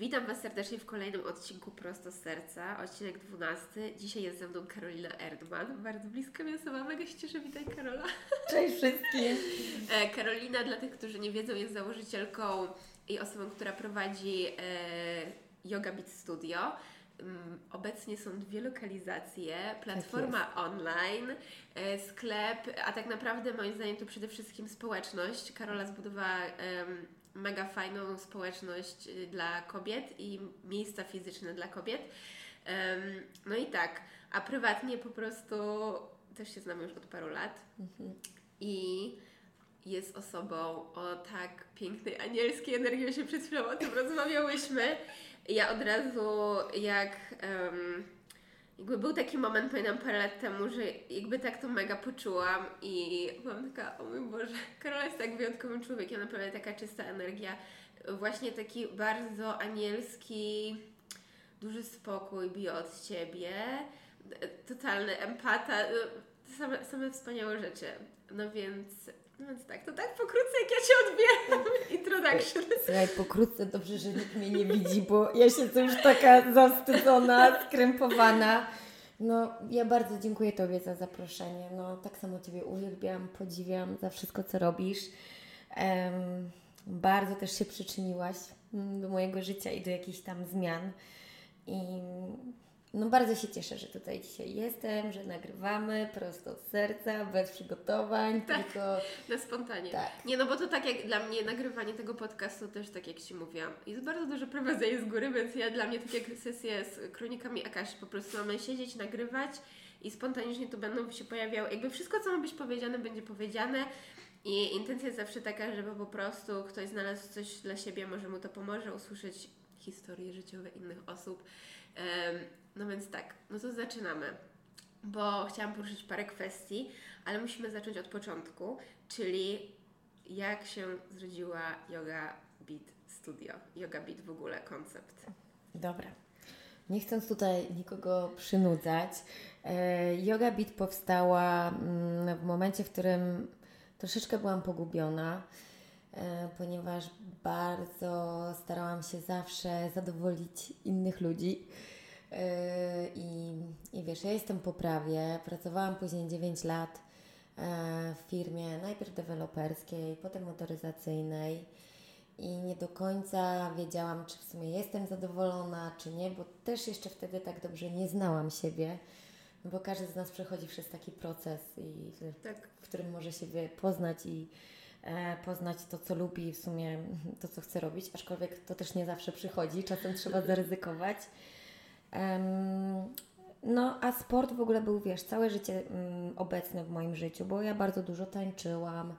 Witam Was serdecznie w kolejnym odcinku Prosto z Serca, odcinek 12. Dzisiaj jest ze mną Karolina Erdman, bardzo bliska mi osoba, mega się cieszę, witaj Karola. Cześć wszystkim! E, Karolina, dla tych, którzy nie wiedzą, jest założycielką i osobą, która prowadzi e, Yoga Beat Studio. Mm, Obecnie są dwie lokalizacje, platforma online, e, sklep, a tak naprawdę moim zdaniem to przede wszystkim społeczność. Karola zbudowała mega fajną społeczność y, dla kobiet i miejsca fizyczne dla kobiet. No i tak, a prywatnie po prostu też się znamy już od paru lat i jest osobą o tak pięknej anielskiej energii, się przed chwilą o tym rozmawiałyśmy. Ja od razu jak em, jakby był taki moment, pamiętam parę lat temu, że jakby tak to mega poczułam i byłam taka, o mój Boże, Karola jest tak wyjątkowym człowiekiem, naprawdę taka czysta energia, właśnie taki bardzo anielski, duży spokój bije od Ciebie, totalny empata, e, same, same wspaniałe rzeczy. No więc, no więc tak, to tak pokrótce jak ja Cię odbieram, introduction. Słuchaj, pokrótce dobrze, że nikt mnie nie widzi, bo ja siedzę już taka zawstydzona, skrępowana. No, ja bardzo dziękuję Tobie za zaproszenie. No, tak samo Ciebie uwielbiam, podziwiam za wszystko, co robisz. Em, bardzo też się przyczyniłaś mm, do mojego życia i do jakichś tam zmian. I no, bardzo się cieszę, że tutaj dzisiaj jestem, że nagrywamy prosto z serca, bez przygotowań, Tak. tylko Na spontanie. tak. Nie, no bo to tak jak dla mnie nagrywanie tego podcastu też tak jak Ci mówiłam, jest bardzo dużo prowadzenia z góry, więc ja dla mnie tak jak sesje z kronikami Akashi, po prostu mamy siedzieć, nagrywać i spontanicznie tu będą się pojawiały, jakby wszystko co ma być powiedziane będzie powiedziane i intencja jest zawsze taka, żeby po prostu ktoś znalazł coś dla siebie, może mu to pomoże usłyszeć historie życiowe innych osób. No więc tak, no to zaczynamy bo chciałam poruszyć parę kwestii, ale musimy zacząć od początku, czyli jak się zrodziła Yoga Beat Studio, Yoga Beat w ogóle, koncept. Dobra. Nie chcąc tutaj nikogo przynudzać, e, Yoga Beat powstała mm, w momencie, w którym troszeczkę byłam pogubiona, ponieważ bardzo starałam się zawsze zadowolić innych ludzi. E, I, I wiesz, ja jestem po prawie, pracowałam później 9 lat e, w firmie najpierw deweloperskiej, potem motoryzacyjnej i nie do końca wiedziałam, czy w sumie jestem zadowolona, czy nie, bo też jeszcze wtedy tak dobrze nie znałam siebie, no bo każdy z nas przechodzi przez taki proces, i w, Tak. w którym może siebie poznać i e, poznać to, co lubi i w sumie to, co chce robić, aczkolwiek to też nie zawsze przychodzi, czasem trzeba zaryzykować. No, a sport w ogóle był, wiesz, całe życie mm, obecny w moim życiu, bo ja bardzo dużo tańczyłam.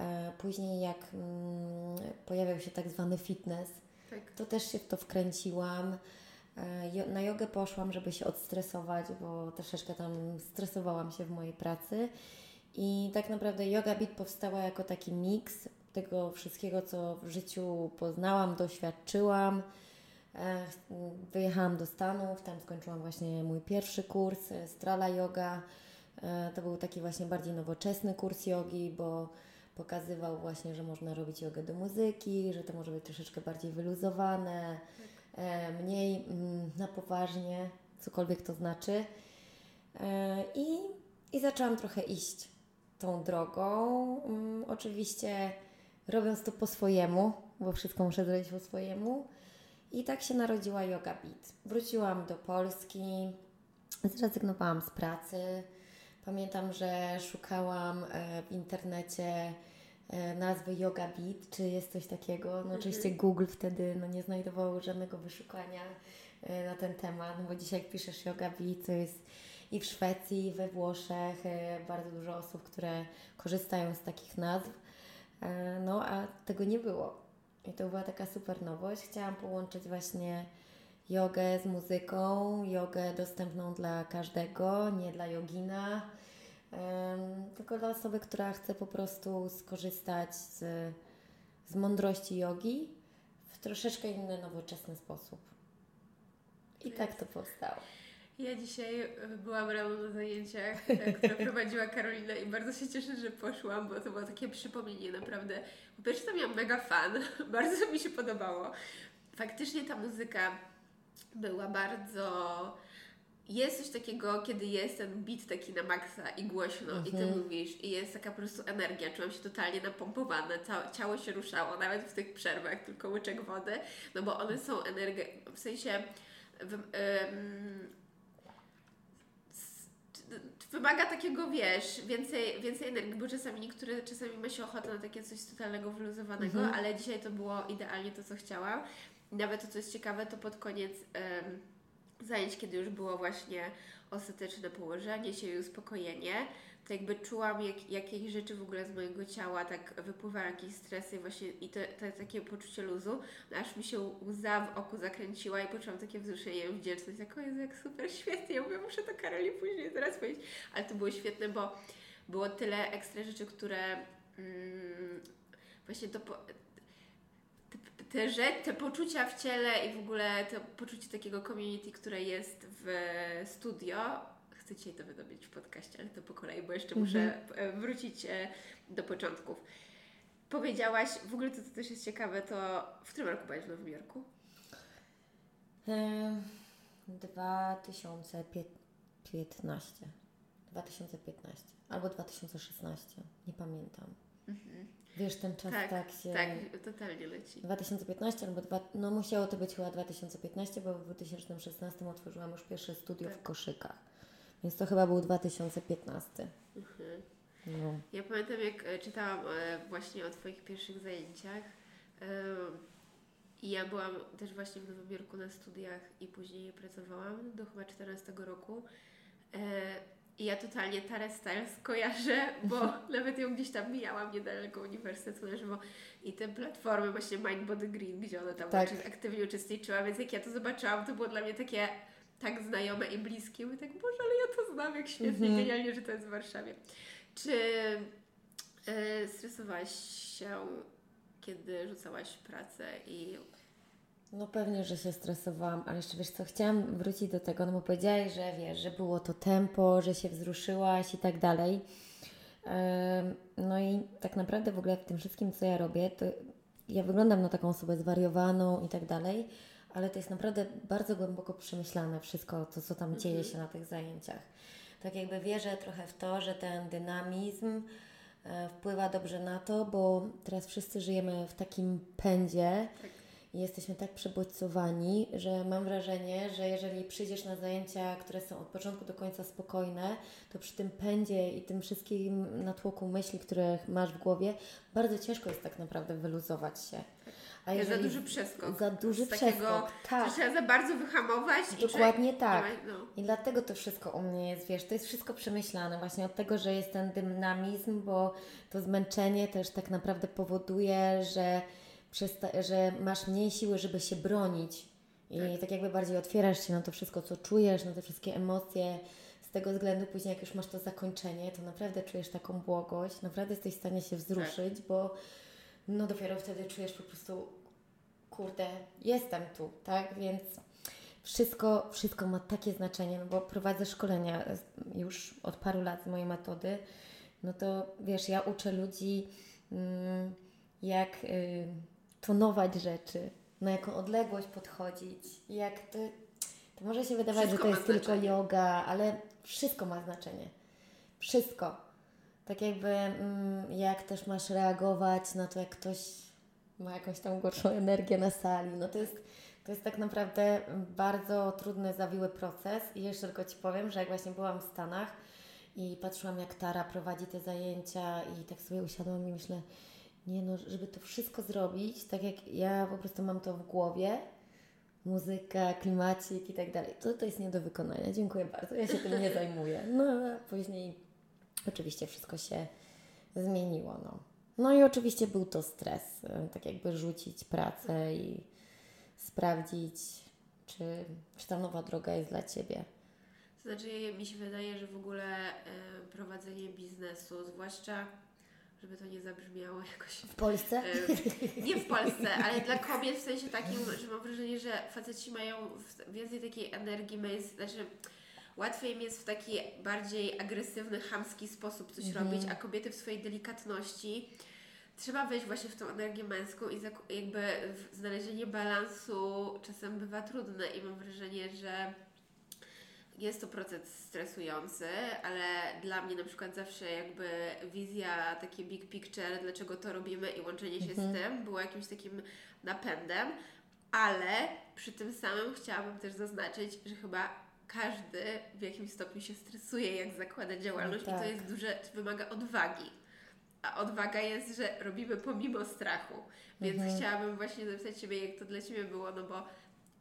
E, później, jak mm, pojawiał się tak zwany fitness, Tak. to też się w to wkręciłam. E, Na jogę poszłam, żeby się odstresować, bo troszeczkę tam stresowałam się w mojej pracy. I tak naprawdę Yoga Beat powstała jako taki miks tego wszystkiego, co w życiu poznałam, doświadczyłam. E, Wyjechałam do Stanów, tam skończyłam właśnie mój pierwszy kurs e, Strala Yoga. E, To był taki właśnie bardziej nowoczesny kurs jogi, bo pokazywał właśnie, że można robić jogę do muzyki, że to może być troszeczkę bardziej wyluzowane, mniej mm, na poważnie, cokolwiek to znaczy. I, I zaczęłam trochę iść tą drogą. Mm, Oczywiście robiąc to po swojemu, bo wszystko muszę zrobić po swojemu. I tak się narodziła Yoga Beat. Wróciłam do Polski, zrezygnowałam z pracy. Pamiętam, że szukałam e, w internecie e, nazwy Yoga Beat, czy jest coś takiego. No oczywiście Google wtedy no, nie znajdował żadnego wyszukania e, na ten temat, no bo dzisiaj jak piszesz Yoga Beat, to jest i w Szwecji, i we Włoszech e, bardzo dużo osób, które korzystają z takich nazw. E, No a tego nie było. I to była taka super nowość. Chciałam połączyć właśnie jogę z muzyką, jogę dostępną dla każdego, nie dla jogina, em, tylko dla osoby, która chce po prostu skorzystać z, z mądrości jogi w troszeczkę inny, nowoczesny sposób. I tak to powstało. Ja dzisiaj e, byłam rano na zajęciach, e, które prowadziła Karolina i bardzo się cieszę, że poszłam, bo to było takie przypomnienie naprawdę. Po pierwsze to miałam mega fan, bardzo mi się podobało. Faktycznie ta muzyka była bardzo... Jest coś takiego, kiedy jest ten beat taki na maksa i głośno i Ty Mhm. mówisz i jest taka po prostu energia, czułam się totalnie napompowane, całe, ciało się ruszało, nawet w tych przerwach, tylko łyczek wody, no bo one są energia, w sensie w, wymaga takiego, wiesz, więcej, więcej energii, bo czasami niektóre, czasami ma się ochotę na takie coś totalnego, wyluzowanego, Mhm. ale dzisiaj to było idealnie to, co chciałam. Nawet to, co jest ciekawe, to pod koniec zajęć, kiedy już było właśnie ostateczne położenie się i uspokojenie, to jakby czułam, jak, jakieś rzeczy w ogóle z mojego ciała tak wypływają, jakieś stresy właśnie i to, to takie poczucie luzu, aż mi się łza w oku zakręciła i poczułam takie wzruszenie, wdzięczność, jak o Jezu, jak super, świetnie, ja mówię, muszę to Karoli później zaraz powiedzieć, ale to było świetne, bo było tyle ekstra rzeczy, które mm, właśnie to po, te, te, te poczucia w ciele i w ogóle to poczucie takiego community, które jest w studio. Chcę dzisiaj to wydobyć w podcaście, ale to po bo jeszcze muszę e, wrócić e, do początków. Powiedziałaś, w ogóle to, co też jest ciekawe, to w którym roku byłaś w Nowym Jorku? Em, 2015. 2015 albo 2016, nie pamiętam. Wiesz, ten czas tak, tak, się. tak, totalnie leci. 2015 albo dwa, no musiało to być chyba 2015, bo w 2016 otworzyłam już pierwsze studio w Tak. Koszykach. Więc to chyba był 2015. Mhm. No. Ja pamiętam, jak e, czytałam e, właśnie o Twoich pierwszych zajęciach. e, I ja byłam też właśnie w Nowym Jorku na studiach i później pracowałam do chyba 14 roku. I ja totalnie Tarę Styles kojarzę, bo nawet ją gdzieś tam mijałam niedaleko uniwersytetu na żywo. I te platformy właśnie Mind Body Green, gdzie ona tam Tak. aktywnie uczestniczyła, więc jak ja to zobaczyłam, to było dla mnie takie tak znajome i bliskie. Mówię tak, Boże, ale ja to znam, jak świetnie, Mhm. genialnie, że to jest w Warszawie. Czy e, stresowałaś się, kiedy rzucałaś pracę i No pewnie, że się stresowałam, ale jeszcze wiesz co, chciałam wrócić do tego, no bo powiedziałaś, że wiesz, że było to tempo, że się wzruszyłaś i tak dalej. No i tak naprawdę w ogóle w tym wszystkim, co ja robię, to ja wyglądam na taką osobę zwariowaną i tak dalej, ale to jest naprawdę bardzo głęboko przemyślane wszystko, to co tam dzieje się na tych zajęciach. Tak jakby wierzę trochę w to, że ten dynamizm e, wpływa dobrze na to, bo teraz wszyscy żyjemy w takim pędzie, tak, i jesteśmy tak przebodźcowani, że mam wrażenie, że jeżeli przyjdziesz na zajęcia, które są od początku do końca spokojne, to przy tym pędzie i tym wszystkim natłoku myśli, które masz w głowie, bardzo ciężko jest tak naprawdę wyluzować się. A jest za duży przeskok. Za duży Z takiego, przeskok, że tak. trzeba za bardzo wyhamować i Dokładnie człowiek tak. No. I dlatego to wszystko u mnie jest, wiesz, to jest wszystko przemyślane właśnie od tego, że jest ten dynamizm, bo to zmęczenie też tak naprawdę powoduje, że, że masz mniej siły, żeby się bronić. I tak. jakby bardziej otwierasz się na to wszystko, co czujesz, na te wszystkie emocje. Z tego względu później, jak już masz to zakończenie, to naprawdę czujesz taką błogość, naprawdę jesteś w stanie się wzruszyć, bo no dopiero wtedy czujesz po prostu, kurde, jestem tu, tak? Więc wszystko, wszystko ma takie znaczenie, no bo prowadzę szkolenia już od paru lat z mojej metody, no to wiesz, ja uczę ludzi mm, jak y, tonować rzeczy, na jaką odległość podchodzić, jak to, to może się wydawać, Wszystko że to jest tylko yoga, ale wszystko ma znaczenie. Wszystko. Tak jakby mm, jak też masz reagować na to, jak ktoś ma jakąś tam gorszą energię na sali. No to jest, to jest tak naprawdę bardzo trudny, zawiły proces. I jeszcze tylko Ci powiem, że jak właśnie byłam w Stanach i patrzyłam, jak Tara prowadzi te zajęcia i tak sobie usiadłam i myślę, nie no, żeby to wszystko zrobić, tak jak ja po prostu mam to w głowie, muzyka, klimacik i tak dalej, to to jest nie do wykonania. Dziękuję bardzo, ja się tym nie zajmuję. No a później oczywiście wszystko się zmieniło, no. No i oczywiście był to stres, e, tak jakby rzucić pracę i sprawdzić, czy, czy ta nowa droga jest dla Ciebie. To znaczy, mi się wydaje, że w ogóle e, prowadzenie biznesu, zwłaszcza żeby to nie zabrzmiało jakoś. W Polsce? E, nie w Polsce, ale dla kobiet w sensie takim, że mam wrażenie, że faceci mają więcej takiej energii, jest, znaczy łatwiej im jest w taki bardziej agresywny, chamski sposób coś mhm. robić, a kobiety w swojej delikatności trzeba wejść właśnie w tą energię męską i jakby znalezienie balansu czasem bywa trudne i mam wrażenie, że jest to proces stresujący, ale dla mnie na przykład zawsze jakby wizja, takie big picture, dlaczego to robimy i łączenie się mhm. z tym było jakimś takim napędem, ale przy tym samym chciałabym też zaznaczyć, że chyba każdy w jakimś stopniu się stresuje, jak zakłada działalność no tak. i to tak. jest duże, wymaga odwagi. A odwaga jest, że robimy pomimo strachu. Więc mhm. chciałabym właśnie zapytać Ciebie, jak to dla Ciebie było, no bo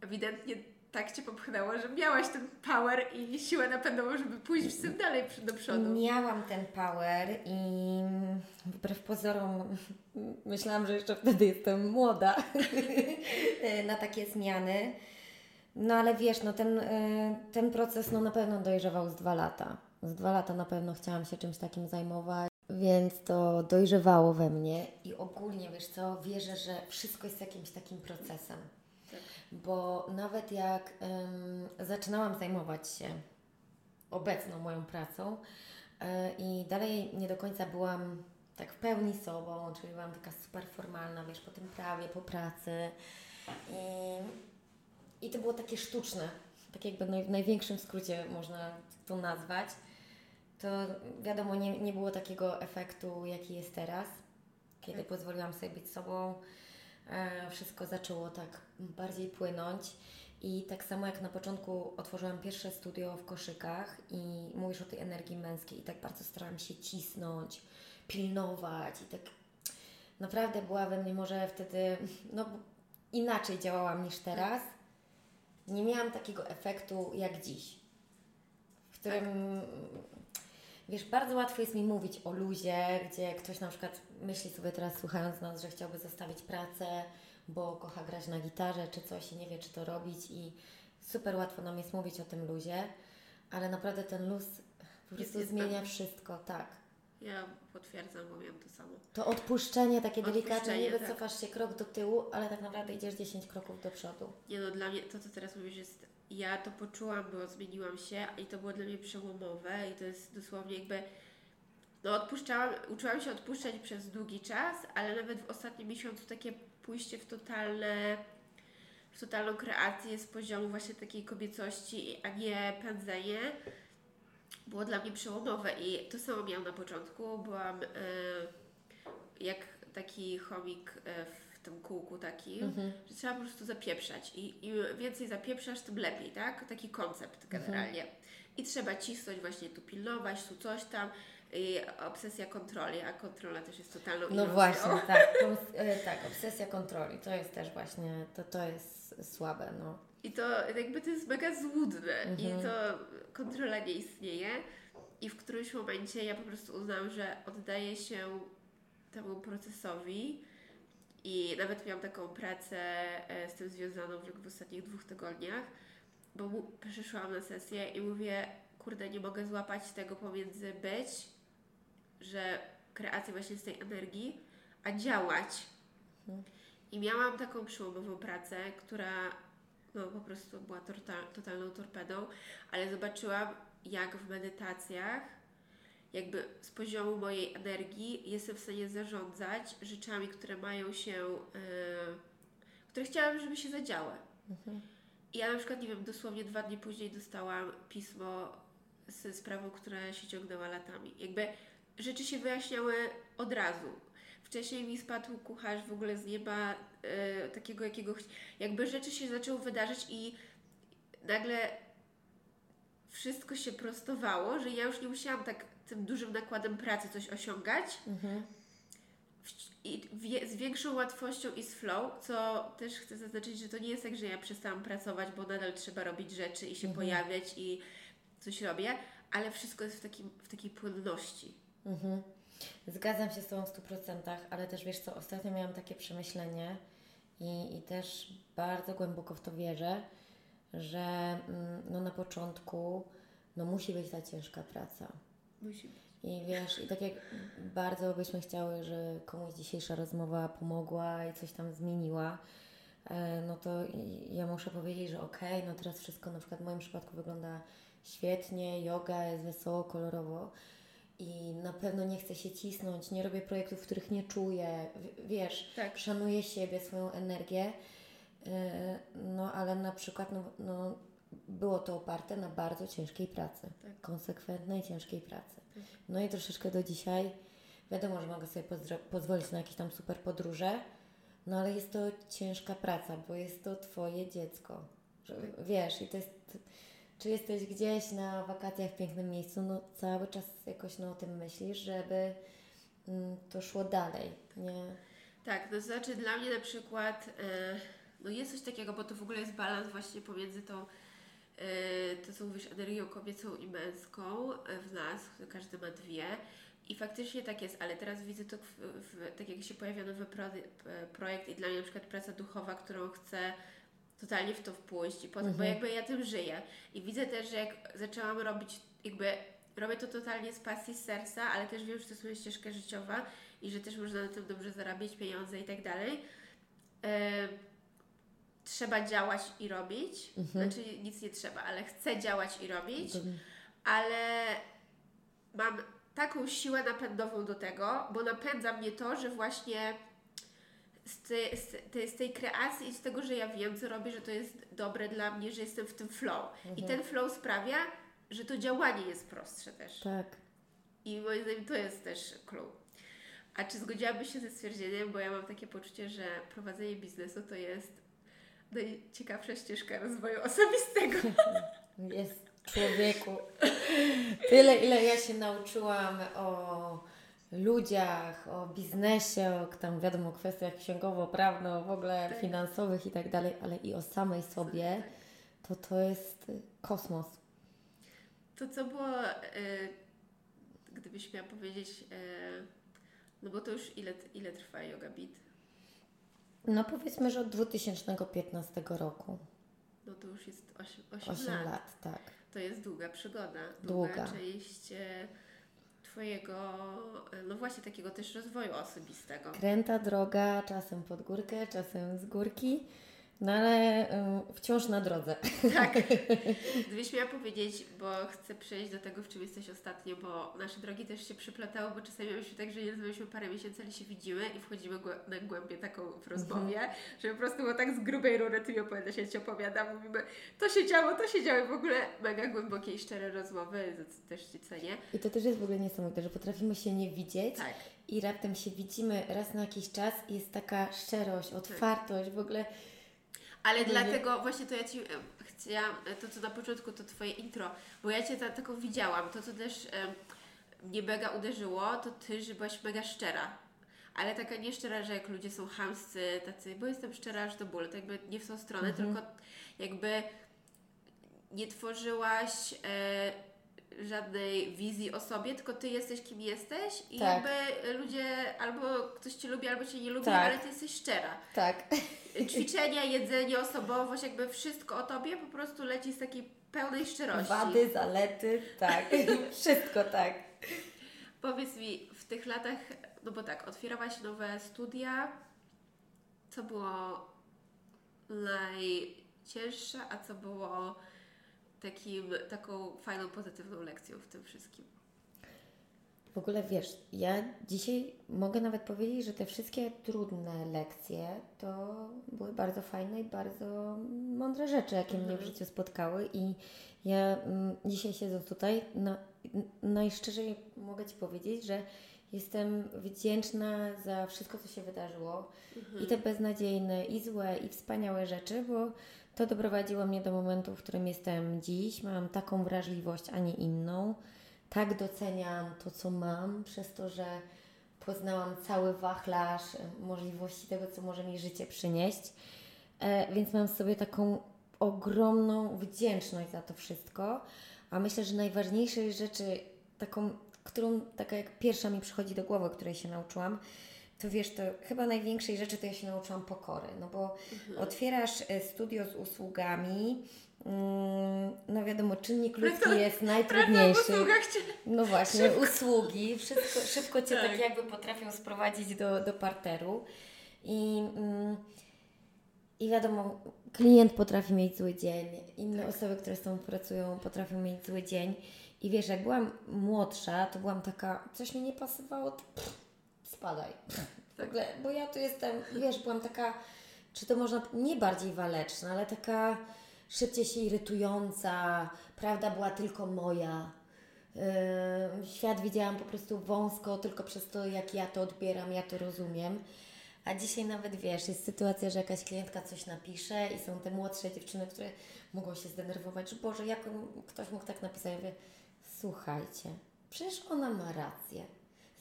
ewidentnie tak Cię popchnęło, że miałaś ten power i siłę napędową, żeby pójść z tym dalej do przodu. Miałam ten power i wbrew pozorom myślałam, że jeszcze wtedy jestem młoda na takie zmiany. No ale wiesz, no ten, y, ten proces no na pewno dojrzewał z dwa lata. Z dwa lata na pewno chciałam się czymś takim zajmować, więc to dojrzewało we mnie i ogólnie, wiesz co, wierzę, że wszystko jest jakimś takim procesem. Tak. Bo nawet jak um, zaczynałam zajmować się obecną moją pracą yy, i dalej nie do końca byłam tak w pełni sobą, czyli byłam taka super formalna, wiesz, po tym prawie, po pracy. I i to było takie sztuczne, tak jakby w największym skrócie można to nazwać. To wiadomo, nie, nie było takiego efektu, jaki jest teraz, kiedy tak. pozwoliłam sobie być sobą. E, wszystko zaczęło tak bardziej płynąć. I tak samo jak na początku otworzyłam pierwsze studio w koszykach i mówisz o tej energii męskiej i tak bardzo starałam się cisnąć, pilnować i tak naprawdę była we mnie może wtedy, no inaczej działałam niż teraz nie miałam takiego efektu jak dziś, w którym, wiesz, bardzo łatwo jest mi mówić o luzie, gdzie ktoś na przykład myśli sobie teraz słuchając nas, że chciałby zostawić pracę, bo kocha grać na gitarze czy coś i nie wie, czy to robić i super łatwo nam jest mówić o tym luzie, ale naprawdę ten luz po prostu zmienia wszystko, tak. Ja potwierdzam, bo miałam to samo. To odpuszczenie takie delikatne, nie wycofasz tak. się krok do tyłu, ale tak naprawdę idziesz 10 kroków do przodu. Nie no, dla mnie to, co teraz mówisz, jest. Ja to poczułam, bo zmieniłam się i to było dla mnie przełomowe i to jest dosłownie jakby. No, odpuszczałam, uczyłam się odpuszczać przez długi czas, ale nawet w ostatnim miesiącu takie pójście w totalne w totalną kreację z poziomu właśnie takiej kobiecości, a nie pędzenie było dla mnie przełomowe i to samo miałam na początku. Byłam e, jak taki chomik e, w tym kółku takim, mhm. że trzeba po prostu zapieprzać i im więcej zapieprzasz, tym lepiej, tak? Taki koncept generalnie. Mhm. I trzeba cisnąć właśnie tu pilnować, tu coś tam. I obsesja kontroli, a kontrola też jest totalną No iluzją. właśnie, tak, e, tak, obsesja kontroli, to jest też właśnie, to, to jest słabe, no. I to jakby to jest mega złudne mhm. i to kontrola nie istnieje. I w którymś momencie ja po prostu uznałam, że oddaję się temu procesowi i nawet miałam taką pracę e, z tym związaną w ostatnich dwóch tygodniach, bo przyszłam na sesję i mówię, kurde, nie mogę złapać tego pomiędzy być, że kreacja właśnie z tej energii, a działać. I miałam taką przełomową pracę, która no po prostu była totalną torpedą, ale zobaczyłam, jak w medytacjach, jakby z poziomu mojej energii, jestem w stanie zarządzać rzeczami, które mają się, yy, które chciałam, żeby się zadziały. I ja na przykład, nie wiem, dosłownie dwa dni później dostałam pismo z sprawą, która się ciągnęła latami. Jakby rzeczy się wyjaśniały od razu. Wcześniej mi spadł kucharz w ogóle z nieba, yy, takiego jakiego. Jakby rzeczy się zaczęły wydarzyć i nagle wszystko się prostowało, że ja już nie musiałam tak tym dużym nakładem pracy coś osiągać. Mhm. I z większą łatwością i z flow, co też chcę zaznaczyć, że to nie jest tak, że ja przestałam pracować, bo nadal trzeba robić rzeczy i się mhm. pojawiać i coś robię, ale wszystko jest w, takim, w takiej płynności. Mhm. Zgadzam się z Tobą w 100%, ale też wiesz co, ostatnio miałam takie przemyślenie i, i też bardzo głęboko w to wierzę, że mm, no na początku no musi być ta ciężka praca. Musi być. I wiesz, i tak jak bardzo byśmy chciały, że komuś dzisiejsza rozmowa pomogła i coś tam zmieniła, e, no to ja muszę powiedzieć, że okej, no teraz wszystko na przykład w moim przypadku wygląda świetnie, yoga jest wesoło, kolorowo i na pewno nie chcę się cisnąć, nie robię projektów, których nie czuję, wiesz, Tak. szanuję siebie, swoją energię, e, no ale na przykład no, no, było to oparte na bardzo ciężkiej pracy, Tak. konsekwentnej, ciężkiej pracy. Tak. No i troszeczkę do dzisiaj, wiadomo, że mogę sobie pozwolić na jakieś tam super podróże, no ale jest to ciężka praca, bo jest to Twoje dziecko. Że, wiesz, i to jest, czy jesteś gdzieś na wakacjach w pięknym miejscu, no cały czas jakoś no, o tym myślisz, żeby mm, to szło dalej, nie? Tak, to znaczy dla mnie na przykład e, no jest coś takiego, bo to w ogóle jest balans właśnie pomiędzy tą e, to co mówisz, energią kobiecą i męską e, w nas, każdy ma dwie i faktycznie tak jest, ale teraz widzę to, w, w, tak jak się pojawia nowy pro, projekt i dla mnie na przykład praca duchowa, którą chcę totalnie w to wpójść, i potem, bo jakby ja tym żyję. I widzę też, że jak zaczęłam robić jakby robię to totalnie z pasji, z serca, ale też wiem, że to jest moja ścieżka życiowa i że też można na tym dobrze zarabiać pieniądze i tak dalej. E, trzeba działać i robić. Znaczy nic nie trzeba, ale chcę działać i robić, ale mam taką siłę napędową do tego, bo napędza mnie to, że właśnie z, tej- z, z tej kreacji i z tego, że ja wiem, co robię, że to jest dobre dla mnie, że jestem w tym flow. I ten flow sprawia, że to działanie jest prostsze też. Tak. I moim zdaniem to jest też clue. A czy zgodziłabyś się ze stwierdzeniem, bo ja mam takie poczucie, że prowadzenie biznesu to jest najciekawsza ścieżka rozwoju osobistego. Jest człowieku. Tyle, ile ja się nauczyłam o ludziach, o biznesie, o tam wiadomo kwestiach księgowo-prawno, w ogóle Tak. finansowych i tak dalej, ale i o samej sobie, to to jest y, kosmos. To co było, e, gdybyś miała powiedzieć, e, no bo to już ile, ile trwa Yoga Beat? No powiedzmy, że od 2015 roku. No to już jest 8, 8, 8 lat. lat, tak. To jest długa przygoda. Długa. część e, Twojego, e, no właśnie takiego też rozwoju osobistego. Kręta droga, czasem pod górkę, czasem z górki, no ale y, wciąż na drodze. Tak. Gdybyś miała powiedzieć, bo chcę przejść do tego, w czym jesteś ostatnio, bo nasze drogi też się przyplatały, bo czasami mieliśmy tak, że nie rozmawialiśmy parę miesięcy, ale się widzimy i wchodzimy na głębie taką w rozmowie, że po prostu było tak z grubej rury, ty mi opowiadasz, ja Ci opowiadam, mówimy, to się działo, to się działo, w ogóle mega głębokie i szczere rozmowy, za co też Ci cenię. I to też jest w ogóle niesamowite, że potrafimy się nie widzieć Tak. i raptem się widzimy raz na jakiś czas i jest taka szczerość, otwartość, w ogóle Ale Mhm. dlatego właśnie to ja Ci e, chciałam, e, to co na początku, to Twoje intro, bo ja Cię ta, taką widziałam, to co też e, mnie mega uderzyło, to Ty, że byłaś mega szczera. Ale taka nie szczera, że jak ludzie są chamscy, tacy, bo jestem szczera aż do bólu, to jakby nie w tą stronę, Mhm. tylko jakby nie tworzyłaś e, żadnej wizji o sobie, tylko Ty jesteś kim jesteś i Tak. jakby ludzie albo ktoś Cię lubi, albo Cię nie lubi, Tak. ale Ty jesteś szczera tak. ćwiczenia, jedzenie, osobowość, jakby wszystko o tobie po prostu leci z takiej pełnej szczerości. Wady, zalety, tak. Wszystko tak. Powiedz mi, w tych latach, no bo tak, otwierałaś nowe studia, co było najcięższe, a co było takim, taką fajną, pozytywną lekcją w tym wszystkim? W ogóle wiesz, ja dzisiaj mogę nawet powiedzieć, że te wszystkie trudne lekcje to były bardzo fajne i bardzo mądre rzeczy, jakie mnie w życiu spotkały. I ja mm, dzisiaj siedząc tutaj, na, n- najszczerzej mogę Ci powiedzieć, że jestem wdzięczna za wszystko, co się wydarzyło. I te beznadziejne, i złe, i wspaniałe rzeczy, bo to doprowadziło mnie do momentu, w którym jestem dziś. Mam taką wrażliwość, a nie inną. Tak doceniam to, co mam, przez to, że poznałam cały wachlarz możliwości tego, co może mi życie przynieść. E, więc mam sobie taką ogromną wdzięczność za to wszystko. A myślę, że najważniejszej rzeczy, taką, którą taka jak pierwsza mi przychodzi do głowy, której się nauczyłam, to wiesz, to chyba największej rzeczy to ja się nauczyłam pokory, no bo otwierasz e, studio z usługami, mm, no wiadomo, czynnik ludzki Praca- jest najtrudniejszy. No właśnie, usługi, wszystko, szybko Cię tak. Tak. jakby potrafią sprowadzić do, do parteru i, mm, i wiadomo, klient potrafi mieć zły dzień, inne osoby, które z Tobą pracują potrafią mieć zły dzień i wiesz, jak byłam młodsza, to byłam taka, coś mi nie pasowało, to pff, spadaj. W ogóle, bo ja tu jestem, wiesz, byłam taka, czy to można, nie bardziej waleczna, ale taka szybciej się irytująca, prawda była tylko moja. Yy, Świat widziałam po prostu wąsko, tylko przez to, jak ja to odbieram, ja to rozumiem. A dzisiaj nawet wiesz, jest sytuacja, że jakaś klientka coś napisze i są te młodsze dziewczyny, które mogą się zdenerwować, że Boże, jak ktoś mógł tak napisać? Ja mówię, słuchajcie, przecież ona ma rację.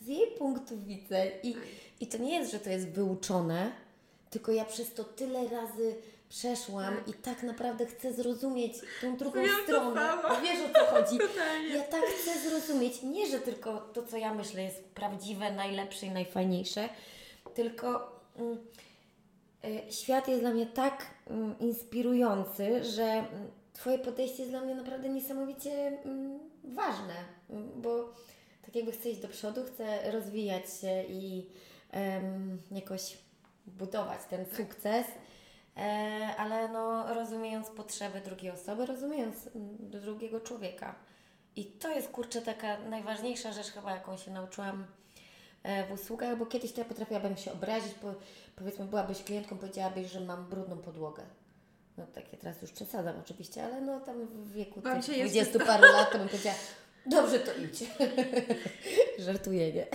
Z jej punktu widzenia i, i to nie jest, że to jest wyuczone, tylko ja przez to tyle razy przeszłam i tak naprawdę chcę zrozumieć tą drugą to stronę. Wiesz o co chodzi? Totalnie. Ja tak chcę zrozumieć, nie, że tylko to, co ja myślę, jest prawdziwe, najlepsze i najfajniejsze, tylko mm, y, świat jest dla mnie tak mm, inspirujący, że mm, Twoje podejście jest dla mnie naprawdę niesamowicie mm, ważne, mm, bo tak jakby chcę iść do przodu, chcę rozwijać się i em, jakoś budować ten sukces. E, ale no, rozumiejąc potrzeby drugiej osoby, rozumiejąc mm, drugiego człowieka. I to jest kurczę taka najważniejsza rzecz chyba, jaką się nauczyłam e, w usługach, bo kiedyś to ja potrafiłabym się obrazić, po, powiedzmy byłabyś klientką, powiedziałabyś, że mam brudną podłogę. No takie teraz już przesadzam oczywiście, ale no tam w wieku Wam tych się jeszcze 20 paru lat to bym powiedziała, dobrze to idź. Żartuję, nie?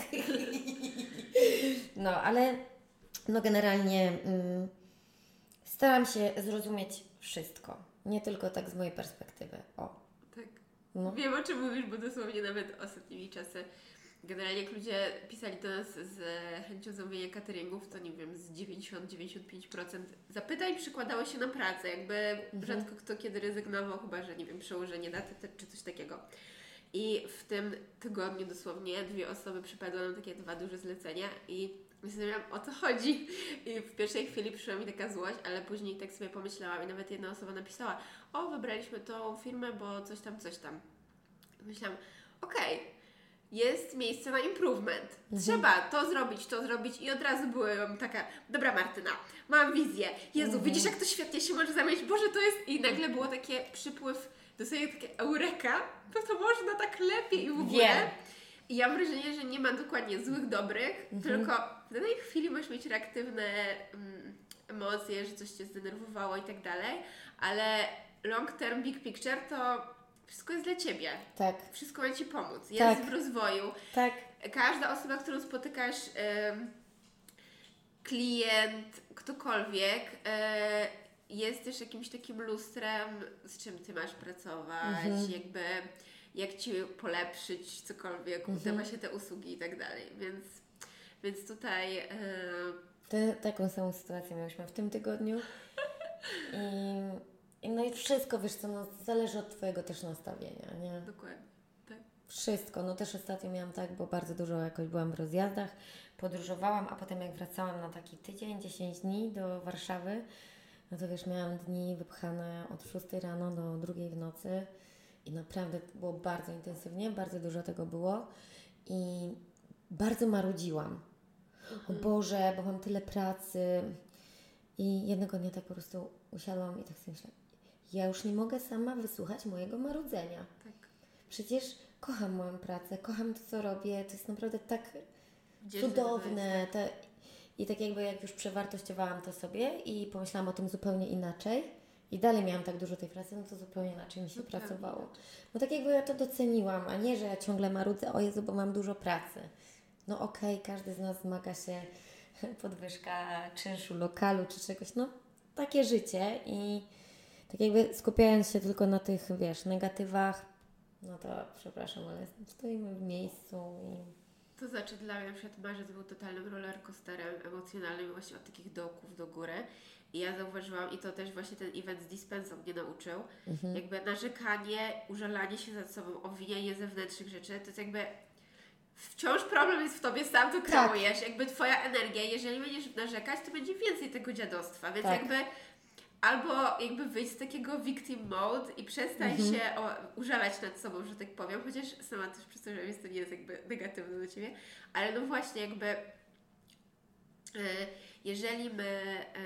no, ale no generalnie mm, staram się zrozumieć wszystko. Nie tylko tak z mojej perspektywy. O, Tak. no. Wiem o czym mówisz, bo dosłownie nawet ostatnimi czasy generalnie jak ludzie pisali do nas z chęcią zamówienia cateringów, to nie wiem, z 90-95% zapytań przykładało się na pracę. Jakby rzadko kto kiedy rezygnował, chyba że nie wiem, przełożenie daty czy coś takiego. I w tym tygodniu dosłownie dwie osoby przypadły nam takie dwa duże zlecenia i zastanawiałam o co chodzi. I w pierwszej chwili przyszła mi taka złość, ale później tak sobie pomyślałam i nawet jedna osoba napisała, o wybraliśmy tą firmę, bo coś tam, coś tam. Myślałam, okej, jest miejsce na improvement. Trzeba to zrobić, to zrobić i od razu byłam taka, dobra Martyna, mam wizję. Jezu, widzisz jak to świetnie się może zamienić, Boże, to jest... I nagle było takie przypływ, dosłownie takie eureka, to to można tak lepiej i w ogóle. Wiem. I ja mam wrażenie, że nie ma dokładnie złych, dobrych, tylko w danej chwili możesz mieć reaktywne mm, emocje, że coś Cię zdenerwowało i tak dalej, ale long term, big picture to wszystko jest dla Ciebie. Tak, Wszystko ma Ci pomóc. Jest Tak. w rozwoju. tak, Każda osoba, którą spotykasz, em, klient, ktokolwiek, e, jest też jakimś takim lustrem, z czym Ty masz pracować, jakby jak Ci polepszyć cokolwiek, udawa się te usługi i tak dalej. Więc, więc tutaj e, Te, taką samą sytuację miałyśmy w tym tygodniu. I, i no i wszystko, wiesz co, no, zależy od Twojego też nastawienia, nie? dokładnie. Tak. Wszystko. No też ostatnio miałam tak, bo bardzo dużo jakoś byłam w rozjazdach, podróżowałam, a potem jak wracałam na taki tydzień, 10 dni do Warszawy, no to wiesz, miałam dni wypchane od 6 rano do 2 w nocy i naprawdę było bardzo intensywnie, bardzo dużo tego było i bardzo marudziłam. O Boże, bo mam tyle pracy. I jednego dnia tak po prostu usiadłam i tak sobie myślę, ja już nie mogę sama wysłuchać mojego marudzenia. tak. Przecież kocham moją pracę, kocham to, co robię. To jest naprawdę tak Gdzieś cudowne. Te, I tak jakby jak już przewartościowałam to sobie i pomyślałam o tym zupełnie inaczej i dalej miałam tak dużo tej pracy, no to zupełnie inaczej mi się Zupełnie pracowało. No tak jakby ja to doceniłam, a nie, że ja ciągle marudzę, o Jezu, bo mam dużo pracy. No okej, każdy z nas zmaga się podwyżka czynszu lokalu czy czegoś, no takie życie i tak jakby skupiając się tylko na tych, wiesz, negatywach, no to przepraszam, ale stoimy w miejscu i To znaczy dla mnie na przykład marzec był totalnym rollercoasterem emocjonalnym właśnie od takich dołków do góry. I ja zauważyłam, i to też właśnie ten event z dispensą mnie nauczył, jakby narzekanie, użalanie się nad sobą, owinianie zewnętrznych rzeczy, to jest jakby wciąż problem jest w tobie, sam to Tak. kreujesz. Jakby twoja energia, jeżeli będziesz narzekać, to będzie więcej tego dziadostwa. Więc Tak. jakby albo jakby wyjść z takiego victim mode i przestań Mhm. się o, użalać nad sobą, że tak powiem, chociaż sama też że jest to nie jest jakby negatywne do ciebie, ale no właśnie jakby e, jeżeli my e,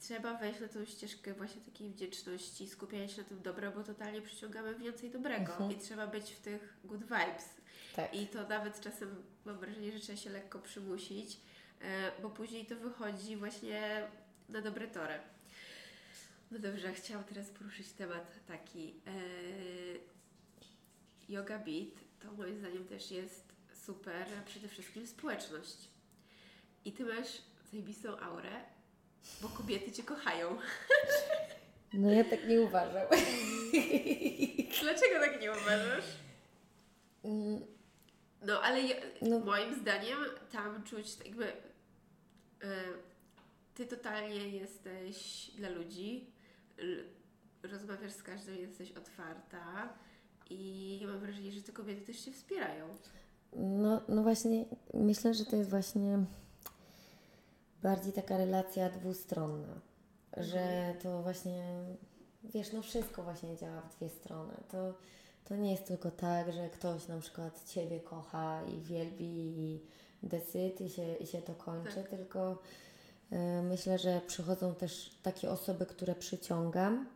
trzeba wejść na tą ścieżkę właśnie takiej wdzięczności, skupiania się na tym dobrem, bo totalnie przyciągamy więcej dobrego Mhm. i trzeba być w tych good vibes. Tak. I to nawet czasem mam wrażenie, że trzeba się lekko przymusić, e, bo później to wychodzi właśnie na dobre tory. No dobrze, chciałam teraz poruszyć temat taki. E, yoga Beat to moim zdaniem też jest super, przede wszystkim społeczność. I Ty masz zajebistą aurę, bo kobiety Cię kochają. No ja tak nie uważam. Dlaczego tak nie uważasz? Mm, No, ale ja, No. moim zdaniem tam czuć tak jakby. E, ty totalnie jesteś dla ludzi, rozmawiasz z każdym, jesteś otwarta i ja mam wrażenie, że te kobiety też Cię wspierają. No, no właśnie, myślę, że to jest właśnie bardziej taka relacja dwustronna, że to właśnie, wiesz, no wszystko właśnie działa w dwie strony. To, to nie jest tylko tak, że ktoś na przykład Ciebie kocha i wielbi i decyt i się, i się to kończy, Tak. tylko myślę, że przychodzą też takie osoby, które przyciągam,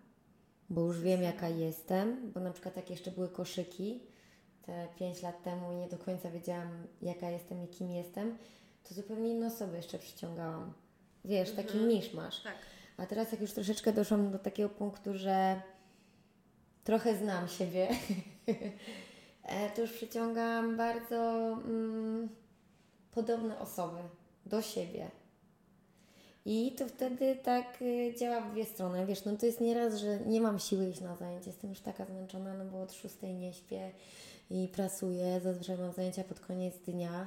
bo już wiem jaka jestem, bo na przykład jak jeszcze były koszyki, te 5 lat temu i nie do końca wiedziałam, jaka jestem i kim jestem, to zupełnie inne osoby jeszcze przyciągałam. Wiesz, taki Mhm. niż masz. Tak. A teraz jak już troszeczkę doszłam do takiego punktu, że trochę znam siebie, e, to już przyciągam bardzo mm, podobne osoby do siebie. I to wtedy tak y, działa w dwie strony. Wiesz, no to jest nieraz, że nie mam siły iść na zajęcie. Jestem już taka zmęczona, no bo od szóstej nie śpię i pracuję. Zazwyczaj mam zajęcia pod koniec dnia.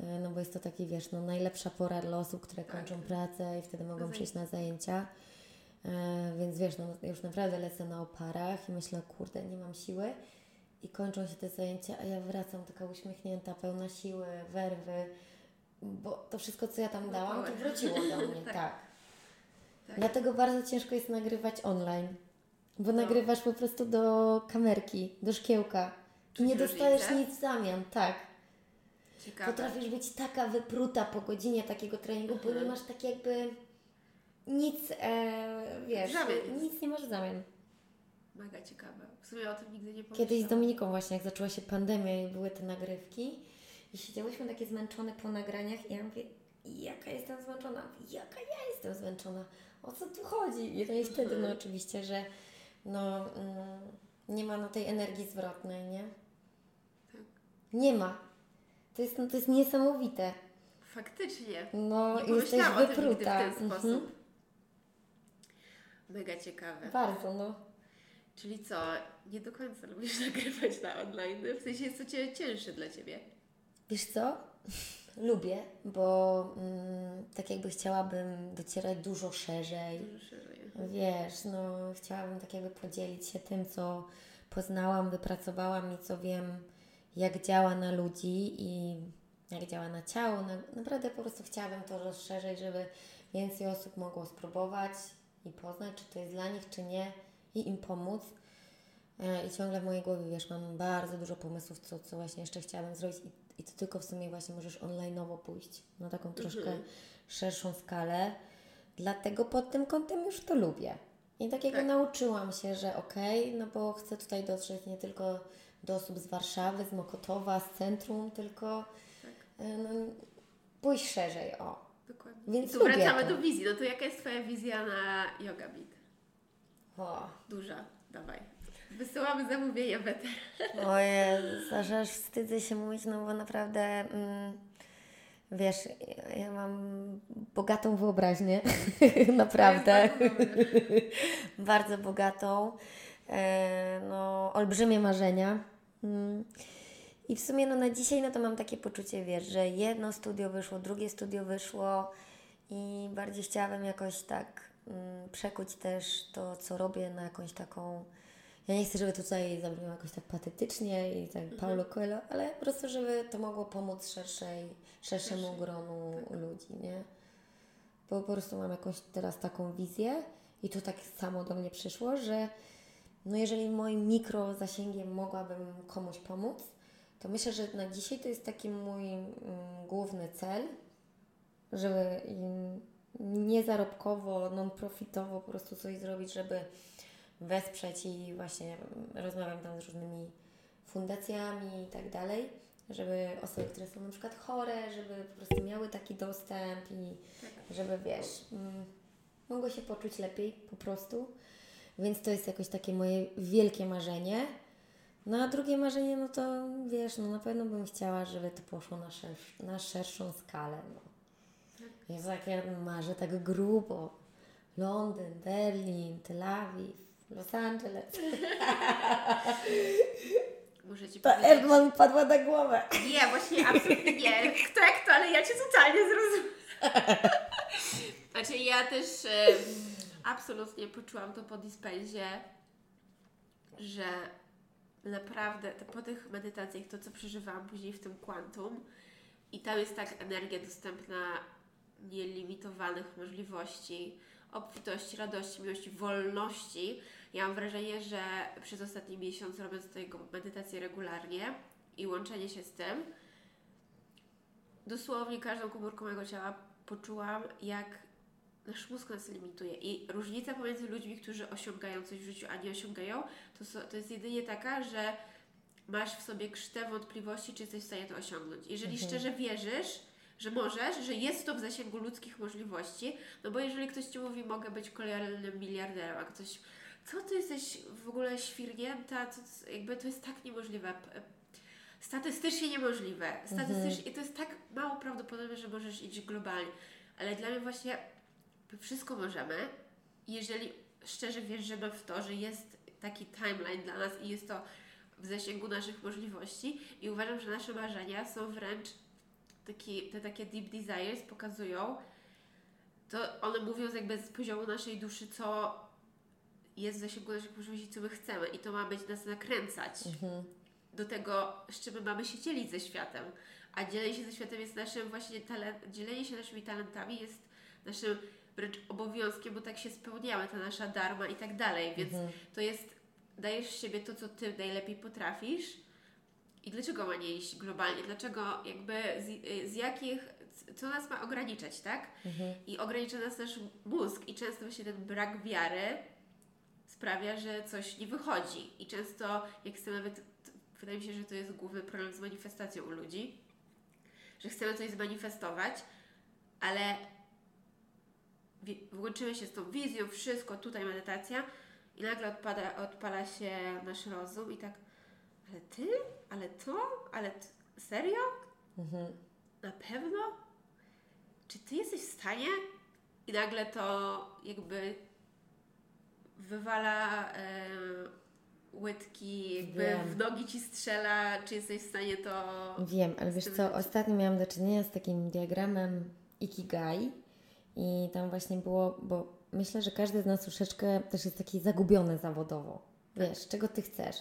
y, No bo jest to taki, wiesz, no najlepsza pora dla osób, które Tak. kończą pracę i wtedy mogą zajęcia. przyjść na zajęcia. E, Więc wiesz, no już naprawdę lecę na oparach i myślę, kurde, nie mam siły. I kończą się te zajęcia, a ja wracam taka uśmiechnięta, pełna siły, werwy, bo to wszystko, co ja tam No dałam, to power. wróciło do mnie, Tak. tak. Tak. Dlatego bardzo ciężko jest nagrywać online, bo No. nagrywasz po prostu do kamerki, do szkiełka i nie dostajesz różnicę? nic w zamian, tak. Ciekawe. Potrafisz być taka wypruta po godzinie takiego treningu, bo Mhm. nie masz tak jakby nic, e, wiesz, zamian. nic nie masz w zamian. Mega ciekawe. W sumie o tym nigdy nie pomyślałam. Kiedyś z Dominiką właśnie, jak zaczęła się pandemia i były te nagrywki i siedziałyśmy takie zmęczone po nagraniach i ja mówię, jaka jestem zmęczona, jaka ja jestem zmęczona, o co tu chodzi? I to jest wtedy, no oczywiście, że no, mm, nie ma no tej energii zwrotnej, nie? Tak. Nie ma. To jest, no, to jest niesamowite. Faktycznie. No, nie jesteś nigdy w wypruta. ten Mhm. sposób. Mega ciekawe. Bardzo, no. Czyli co, nie do końca lubisz nagrywać na online? W sensie jest to cięższe dla Ciebie. Wiesz co? Lubię, bo mm, tak jakby chciałabym docierać dużo szerzej. Dużo szerzej. Wiesz, no chciałabym tak jakby podzielić się tym, co poznałam, wypracowałam i co wiem, jak działa na ludzi i jak działa na ciało. Na, naprawdę po prostu chciałabym to rozszerzyć, żeby więcej osób mogło spróbować i poznać, czy to jest dla nich, czy nie i im pomóc. E, I ciągle w mojej głowie, wiesz, mam bardzo dużo pomysłów, co, co właśnie jeszcze chciałabym zrobić i, to tylko w sumie właśnie możesz online'owo pójść na taką troszkę Mhm. szerszą skalę. Dlatego pod tym kątem już to lubię. I tak jakby Tak. nauczyłam się, że okej, no bo chcę tutaj dotrzeć nie tylko do osób z Warszawy, z Mokotowa, z centrum, tylko Tak. no, pójść szerzej, o. Dokładnie. Więc I tu wracamy to. do wizji. No to jaka jest Twoja wizja na Yoga Beat? o. Duża. Dawaj. Wysyłamy zamówienia weter. Ojej, Sasza, aż wstydzę się mówić, no bo naprawdę, mm, wiesz, ja, ja mam bogatą wyobraźnię, naprawdę, bardzo bogatą, e, no, olbrzymie marzenia. Mm. I w sumie no, na dzisiaj no to mam takie poczucie, wiesz, że jedno studio wyszło, drugie studio wyszło i bardziej chciałabym jakoś tak mm, przekuć też to, co robię na jakąś taką Ja nie chcę, żeby tutaj zabrzmiało jakoś tak patetycznie i tak Mhm. Paulo Coelho, ale po prostu, żeby to mogło pomóc szerszej, szerszemu Szerszej. gronu Tak. ludzi, nie? Bo po prostu mam jakąś teraz taką wizję i to tak samo do mnie przyszło, że no jeżeli moim mikro zasięgiem mogłabym komuś pomóc, to myślę, że na dzisiaj to jest taki mój mm, główny cel, żeby im niezarobkowo, non-profitowo po prostu coś zrobić, żeby wesprzeć i właśnie rozmawiam tam z różnymi fundacjami i tak dalej, żeby osoby, które są na przykład chore, żeby po prostu miały taki dostęp i żeby wiesz, mm, mogły się poczuć lepiej po prostu. Więc to jest jakoś takie moje wielkie marzenie. No a drugie marzenie, no to wiesz, no na pewno bym chciała, żeby to poszło na, szersz, na szerszą skalę. No. Jest tak, ja marzę tak grubo. Londyn, Berlin, Tel Awiw, Los Angeles. Muszę Ci Ta powiedzieć. Erdman padła na głowę. Nie, właśnie absolutnie nie. Kto jak to, ale ja Cię totalnie zrozumiałam. Znaczy ja też absolutnie poczułam to po dispensie, że naprawdę to, po tych medytacjach, to co przeżywałam później w tym kwantum i tam jest tak energia dostępna nielimitowanych możliwości, obfitości, radości, miłości, wolności. Ja mam wrażenie, że przez ostatni miesiąc robiąc tego medytację regularnie i łączenie się z tym, dosłownie każdą komórką mojego ciała poczułam, jak nasz mózg nas limituje. I różnica pomiędzy ludźmi, którzy osiągają coś w życiu, a nie osiągają, to, so- to jest jedynie taka, że masz w sobie krztę wątpliwości, czy jesteś w stanie to osiągnąć. Jeżeli szczerze wierzysz, że możesz, że jest to w zasięgu ludzkich możliwości, no bo jeżeli ktoś Ci mówi, mogę być kolejnym miliarderem, a ktoś, co Ty jesteś w ogóle świrnięta, co, jakby to jest tak niemożliwe. P- Statystycznie niemożliwe. Statystycznie, I to jest tak mało prawdopodobne, że możesz iść globalnie. Ale dla mnie właśnie wszystko możemy, jeżeli szczerze wierzymy w to, że jest taki timeline dla nas i jest to w zasięgu naszych możliwości i uważam, że nasze marzenia są wręcz taki, te takie deep desires pokazują, to one mówią jakby z poziomu naszej duszy, co jest w zasięgu naszych możliwości, co my chcemy i to ma być nas nakręcać do tego, z czym my mamy się dzielić ze światem. A dzielenie się ze światem jest naszym właśnie talent, dzielenie się naszymi talentami jest naszym wręcz obowiązkiem, bo tak się spełniamy, ta nasza darma i tak dalej. Więc to jest, dajesz z siebie to, co ty najlepiej potrafisz. I dlaczego ma nie iść globalnie? Dlaczego jakby z, z jakich, co nas ma ograniczać, tak? I ogranicza nas nasz mózg i często właśnie ten brak wiary sprawia, że coś nie wychodzi. I często, jak chcemy, nawet, wydaje mi się, że to jest główny problem z manifestacją u ludzi, że chcemy coś zmanifestować, ale włączymy się z tą wizją, wszystko, tutaj medytacja i nagle odpada, odpala się nasz rozum i tak, ale ty? Ale to? Ale serio? Na pewno? Czy ty jesteś w stanie? I nagle to jakby wywala e, łydki, jakby Wiem. w nogi ci strzela, czy jesteś w stanie to... Wiem, ale wiesz co, ostatnio miałam do czynienia z takim diagramem Ikigai i tam właśnie było, bo myślę, że każdy z nas troszeczkę też jest taki zagubiony zawodowo. Wiesz, czego Ty chcesz?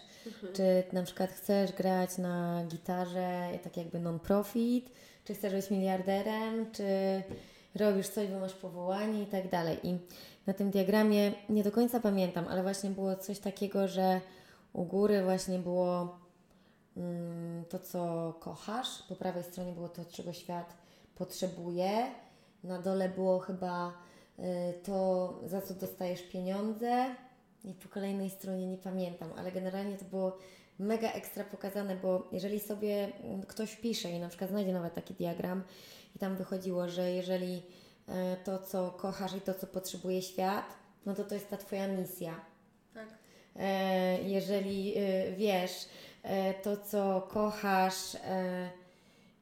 Czy na przykład chcesz grać na gitarze tak jakby non-profit, czy chcesz być miliarderem, czy robisz coś, bo masz powołanie i tak dalej. I na tym diagramie nie do końca pamiętam, ale właśnie było coś takiego, że u góry właśnie było mm, to, co kochasz. Po prawej stronie było to, czego świat potrzebuje. Na dole było chyba y, to, za co dostajesz pieniądze. I po kolejnej stronie nie pamiętam, ale generalnie to było mega ekstra pokazane, bo jeżeli sobie mm, ktoś pisze i na przykład znajdzie nawet taki diagram i tam wychodziło, że jeżeli to, co kochasz i to, co potrzebuje świat, no to to jest ta Twoja misja. Tak. E, jeżeli e, wiesz e, to, co kochasz e,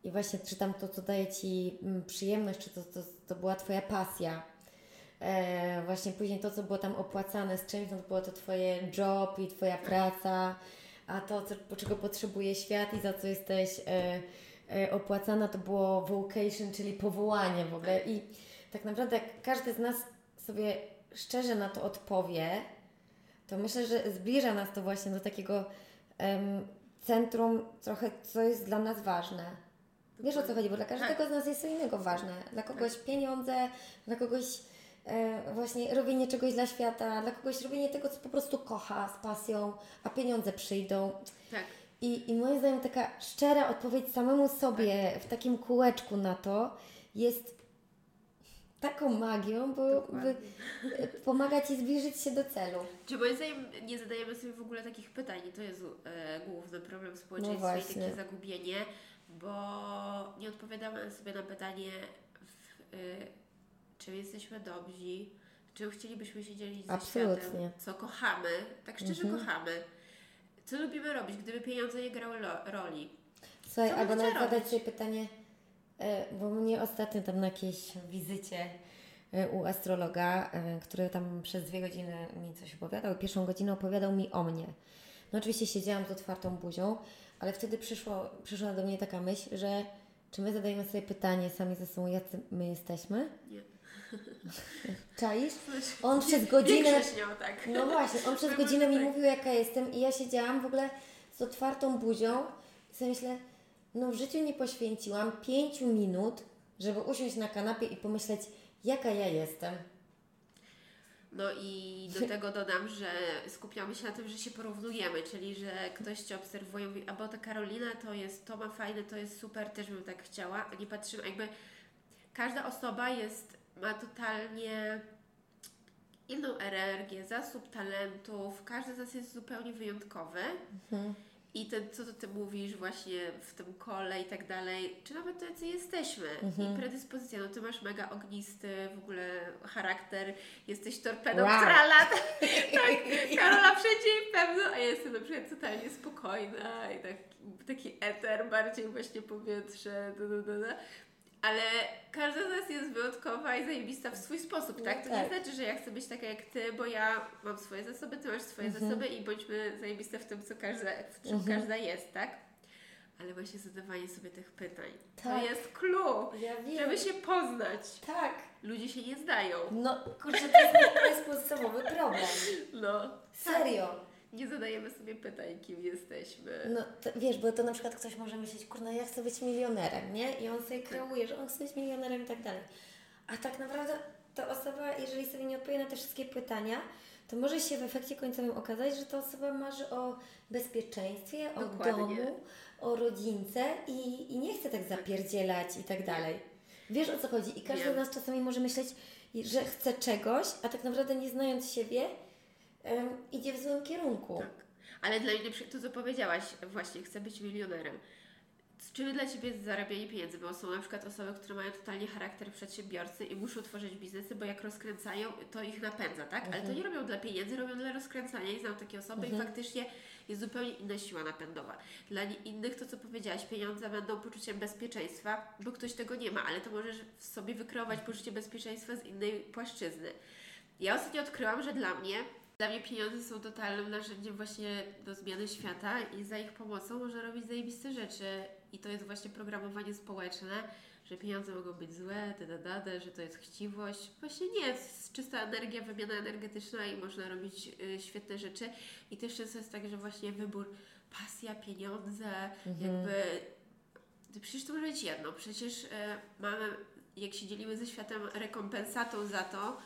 i właśnie czy tam to, co daje Ci mm, przyjemność, czy to, to, to była Twoja pasja. E, właśnie później to, co było tam opłacane z czymś, no to było to Twoje job i Twoja praca, a to, co, czego potrzebuje świat i za co jesteś e, e, opłacana, to było vocation, czyli powołanie w ogóle. I tak naprawdę jak każdy z nas sobie szczerze na to odpowie, to myślę, że zbliża nas to właśnie do takiego em, centrum trochę, co jest dla nas ważne. Wiesz o co chodzi, bo dla każdego Tak. z nas jest co innego ważne. Dla kogoś pieniądze, dla kogoś e, właśnie robienie czegoś dla świata, dla kogoś robienie tego, co po prostu kocha z pasją, a pieniądze przyjdą. Tak. I, I moim zdaniem taka szczera odpowiedź samemu sobie w takim kółeczku na to jest taką magią, bo Dokładnie. by, pomaga Ci zbliżyć się do celu. Czy moim zdaniem nie zadajemy sobie w ogóle takich pytań i to jest e, główny problem społeczeństwa No i takie zagubienie, bo nie odpowiadamy sobie na pytanie, w, e, czym jesteśmy dobrzy, czym chcielibyśmy się dzielić ze Absolutnie. światem, co kochamy, tak szczerze Mhm. kochamy, co lubimy robić, gdyby pieniądze nie grały roli. Słuchaj, albo nawet zadać sobie pytanie, bo mnie ostatnio tam na jakiejś wizycie e, u astrologa, e, który tam przez dwie godziny mi coś opowiadał, pierwszą godzinę opowiadał mi o mnie. No oczywiście siedziałam z otwartą buzią, ale wtedy przyszło, przyszła do mnie taka myśl, że czy my zadajemy sobie pytanie sami ze sobą, jacy my jesteśmy? Nie. Czaisz? On przez godzinę... Tak. No właśnie, on przez godzinę mi mówił, jaka jestem, i ja siedziałam w ogóle z otwartą buzią i sobie myślę, no w życiu nie poświęciłam pięciu minut, żeby usiąść na kanapie i pomyśleć, jaka ja jestem. No i do tego dodam, że skupiamy się na tym, że się porównujemy, czyli że ktoś Cię obserwuje i mówi, a bo ta Karolina to jest, to ma fajne, to jest super, też bym tak chciała, a nie patrzymy, jakby każda osoba jest, ma totalnie inną energię, zasób talentów, każdy z nas jest zupełnie wyjątkowy i ten, co Ty mówisz właśnie w tym kole i tak dalej, czy nawet to, jacy jesteśmy i predyspozycja, no Ty masz mega ognisty w ogóle charakter, jesteś torpedą, Wow. która lata, tak, Karola wszędzie i pewno, a ja jestem na przykład totalnie spokojna i tak, taki eter, bardziej właśnie powietrze, da, da, da. Ale każda z nas jest wyjątkowa i zajebista w swój sposób, tak? To nie tak. znaczy, że ja chcę być taka jak Ty, bo ja mam swoje zasoby, Ty masz swoje Mhm. zasoby i bądźmy zajebiste w tym, co każda, w czym każda jest, tak? Ale właśnie zadawanie sobie tych pytań. Tak. To jest clue, Ja żeby się poznać. Tak. Ludzie się nie zdają. No, kurczę, to jest, to jest podstawowy problem. No. Serio. Nie zadajemy sobie pytań, kim jesteśmy. No, to, wiesz, bo to na przykład ktoś może myśleć, kurna, ja chcę być milionerem, nie? I on sobie kreuje, że on chce być milionerem i tak dalej. A tak naprawdę ta osoba, jeżeli sobie nie odpowie na te wszystkie pytania, to może się w efekcie końcowym okazać, że ta osoba marzy o bezpieczeństwie, o Dokładnie. domu, o rodzince i, i nie chce tak zapierdzielać i tak dalej. Wiesz o co chodzi? I każdy z nas czasami może myśleć, że chce czegoś, a tak naprawdę nie znając siebie, idzie w złym kierunku. Tak. Ale dla mnie to, co powiedziałaś, właśnie chcę być milionerem. Czym dla Ciebie jest zarabianie pieniędzy? Bo są na przykład osoby, które mają totalnie charakter przedsiębiorcy i muszą tworzyć biznesy, bo jak rozkręcają, to ich napędza, tak? Ale to nie robią dla pieniędzy, robią dla rozkręcania i znam takie osoby i faktycznie jest zupełnie inna siła napędowa. Dla innych to, co powiedziałaś, pieniądze będą poczuciem bezpieczeństwa, bo ktoś tego nie ma, ale to możesz w sobie wykreować poczucie bezpieczeństwa z innej płaszczyzny. Ja ostatnio odkryłam, że dla mnie, dla mnie pieniądze są totalnym narzędziem właśnie do zmiany świata i za ich pomocą można robić zajebiste rzeczy. I to jest właśnie programowanie społeczne, że pieniądze mogą być złe, da, da, da, da, że to jest chciwość. Właśnie nie, to jest czysta energia, wymiana energetyczna i można robić y, świetne rzeczy. I też często jest tak, że właśnie wybór pasja, pieniądze, jakby Przecież to może być jedno. Przecież e, mamy, jak się dzielimy ze światem rekompensatą za to,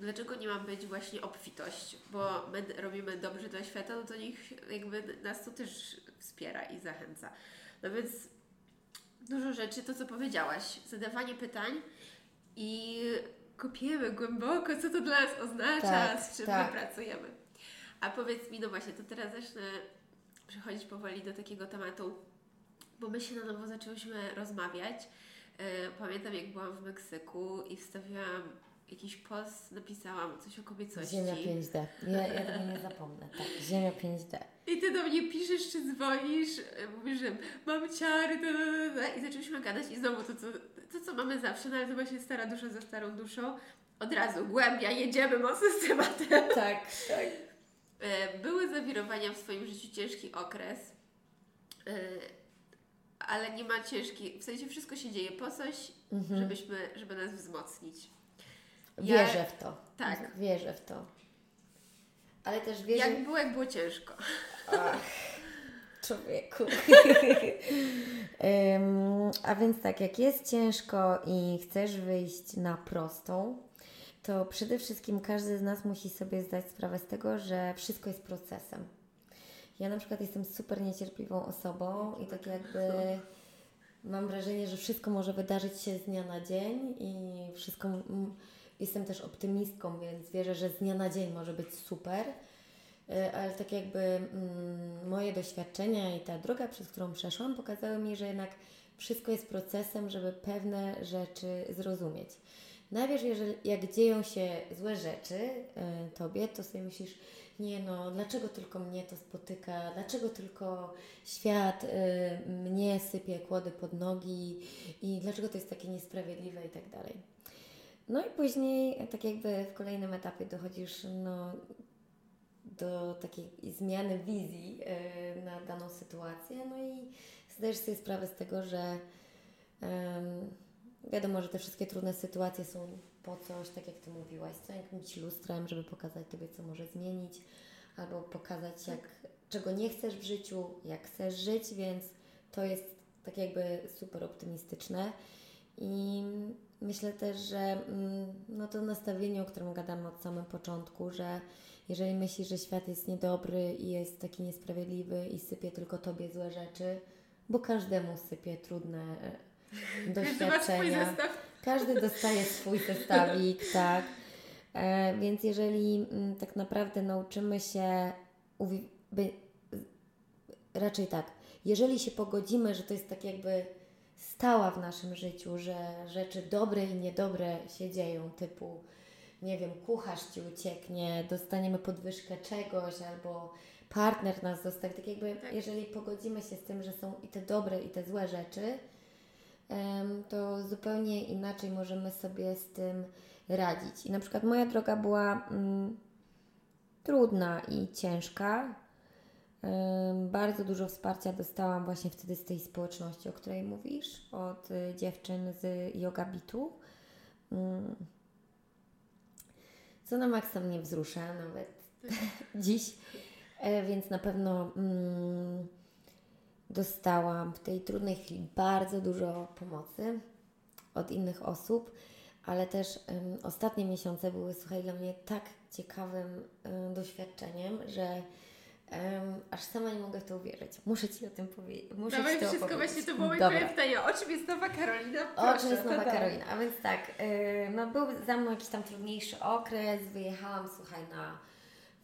dlaczego nie ma być właśnie obfitość? Bo my robimy dobrze dla świata, no to niech jakby nas to też wspiera i zachęca. No więc dużo rzeczy, to co powiedziałaś, zadawanie pytań i kopiemy głęboko, co to dla nas oznacza, Tak, z czym tak. my pracujemy. A powiedz mi, no właśnie, to teraz zacznę przechodzić powoli do takiego tematu, bo my się na nowo zaczęłyśmy rozmawiać. E, Pamiętam, jak byłam w Meksyku i wstawiłam jakiś post, napisałam coś o kobiecości. Ziemia 5D. Ja, ja tego nie zapomnę. Tak, Ziemia 5D. I ty do mnie piszesz, czy dzwonisz, e, mówisz, że mam ciary, da, da, da, i zaczęliśmy gadać i znowu to co, to, co mamy zawsze, no ale to właśnie stara dusza za starą duszą, od razu głębia, jedziemy mocno z tematem. Tak, tak. E, Były zawirowania w swoim życiu, ciężki okres, ale nie ma ciężki, w sensie wszystko się dzieje po coś, żebyśmy, żeby nas wzmocnić. Ja- Wierzę w to. Tak. Wierzę w to. Ale też wiesz, Jak było, jak było ciężko. Ach, człowieku. Ym, a więc tak, jak jest ciężko i chcesz wyjść na prostą, to przede wszystkim każdy z nas musi sobie zdać sprawę z tego, że wszystko jest procesem. Ja na przykład jestem super niecierpliwą osobą i tak jakby mam wrażenie, że wszystko może wydarzyć się z dnia na dzień i wszystko. Jestem też optymistką, więc wierzę, że z dnia na dzień może być super. Y, Ale tak jakby mm, moje doświadczenia i ta droga, przez którą przeszłam, pokazały mi, że jednak wszystko jest procesem, żeby pewne rzeczy zrozumieć. Najpierw, jeżeli, jak dzieją się złe rzeczy y, tobie, to sobie myślisz, nie no, dlaczego tylko mnie to spotyka, dlaczego tylko świat y, mnie sypie kłody pod nogi i dlaczego to jest takie niesprawiedliwe i tak dalej. No i później, tak jakby w kolejnym etapie dochodzisz no, do takiej zmiany wizji y, na daną sytuację, no i zdajesz sobie sprawę z tego, że em, wiadomo, że te wszystkie trudne sytuacje są po coś, tak jak Ty mówiłaś, są jakimś lustrem, żeby pokazać Tobie, co może zmienić, albo pokazać, jak, czego nie chcesz w życiu, jak chcesz żyć, więc to jest tak jakby super optymistyczne. I myślę też, że mm, no to nastawienie, o którym gadamy od samego początku, że jeżeli myślisz, że świat jest niedobry i jest taki niesprawiedliwy i sypie tylko Tobie złe rzeczy, bo każdemu sypie trudne e, doświadczenia. Każdy dostaje swój zestawik, tak. E, więc jeżeli mm, tak naprawdę nauczymy się, uwi- by, raczej tak, jeżeli się pogodzimy, że to jest tak jakby stała w naszym życiu, że rzeczy dobre i niedobre się dzieją, typu, nie wiem, kucharz Ci ucieknie, dostaniemy podwyżkę czegoś, albo partner nas zostawi, tak jakby, Tak. jeżeli pogodzimy się z tym, że są i te dobre, i te złe rzeczy, to zupełnie inaczej możemy sobie z tym radzić. I na przykład moja droga była mm, trudna i ciężka. Bardzo dużo wsparcia dostałam właśnie wtedy z tej społeczności, o której mówisz, od y, dziewczyn z Yoga Bitu. Mm. Co na maksa mnie wzrusza nawet dziś, E, więc na pewno mm, dostałam w tej trudnej chwili bardzo dużo pomocy od innych osób, ale też em, ostatnie miesiące były, słuchaj, dla mnie tak ciekawym em, doświadczeniem, że em, aż sama nie mogę w to uwierzyć. Muszę Ci o tym powiedzieć. Muszę Dawaj Ci to wszystko, opowiedzieć. właśnie to było moje Dobra. kolejne pytanie. O czym jest Nowa Karolina? O Proszę, czym jest Nowa. Karolina? A więc tak, yy, no był za mną jakiś tam trudniejszy okres, wyjechałam, słuchaj, na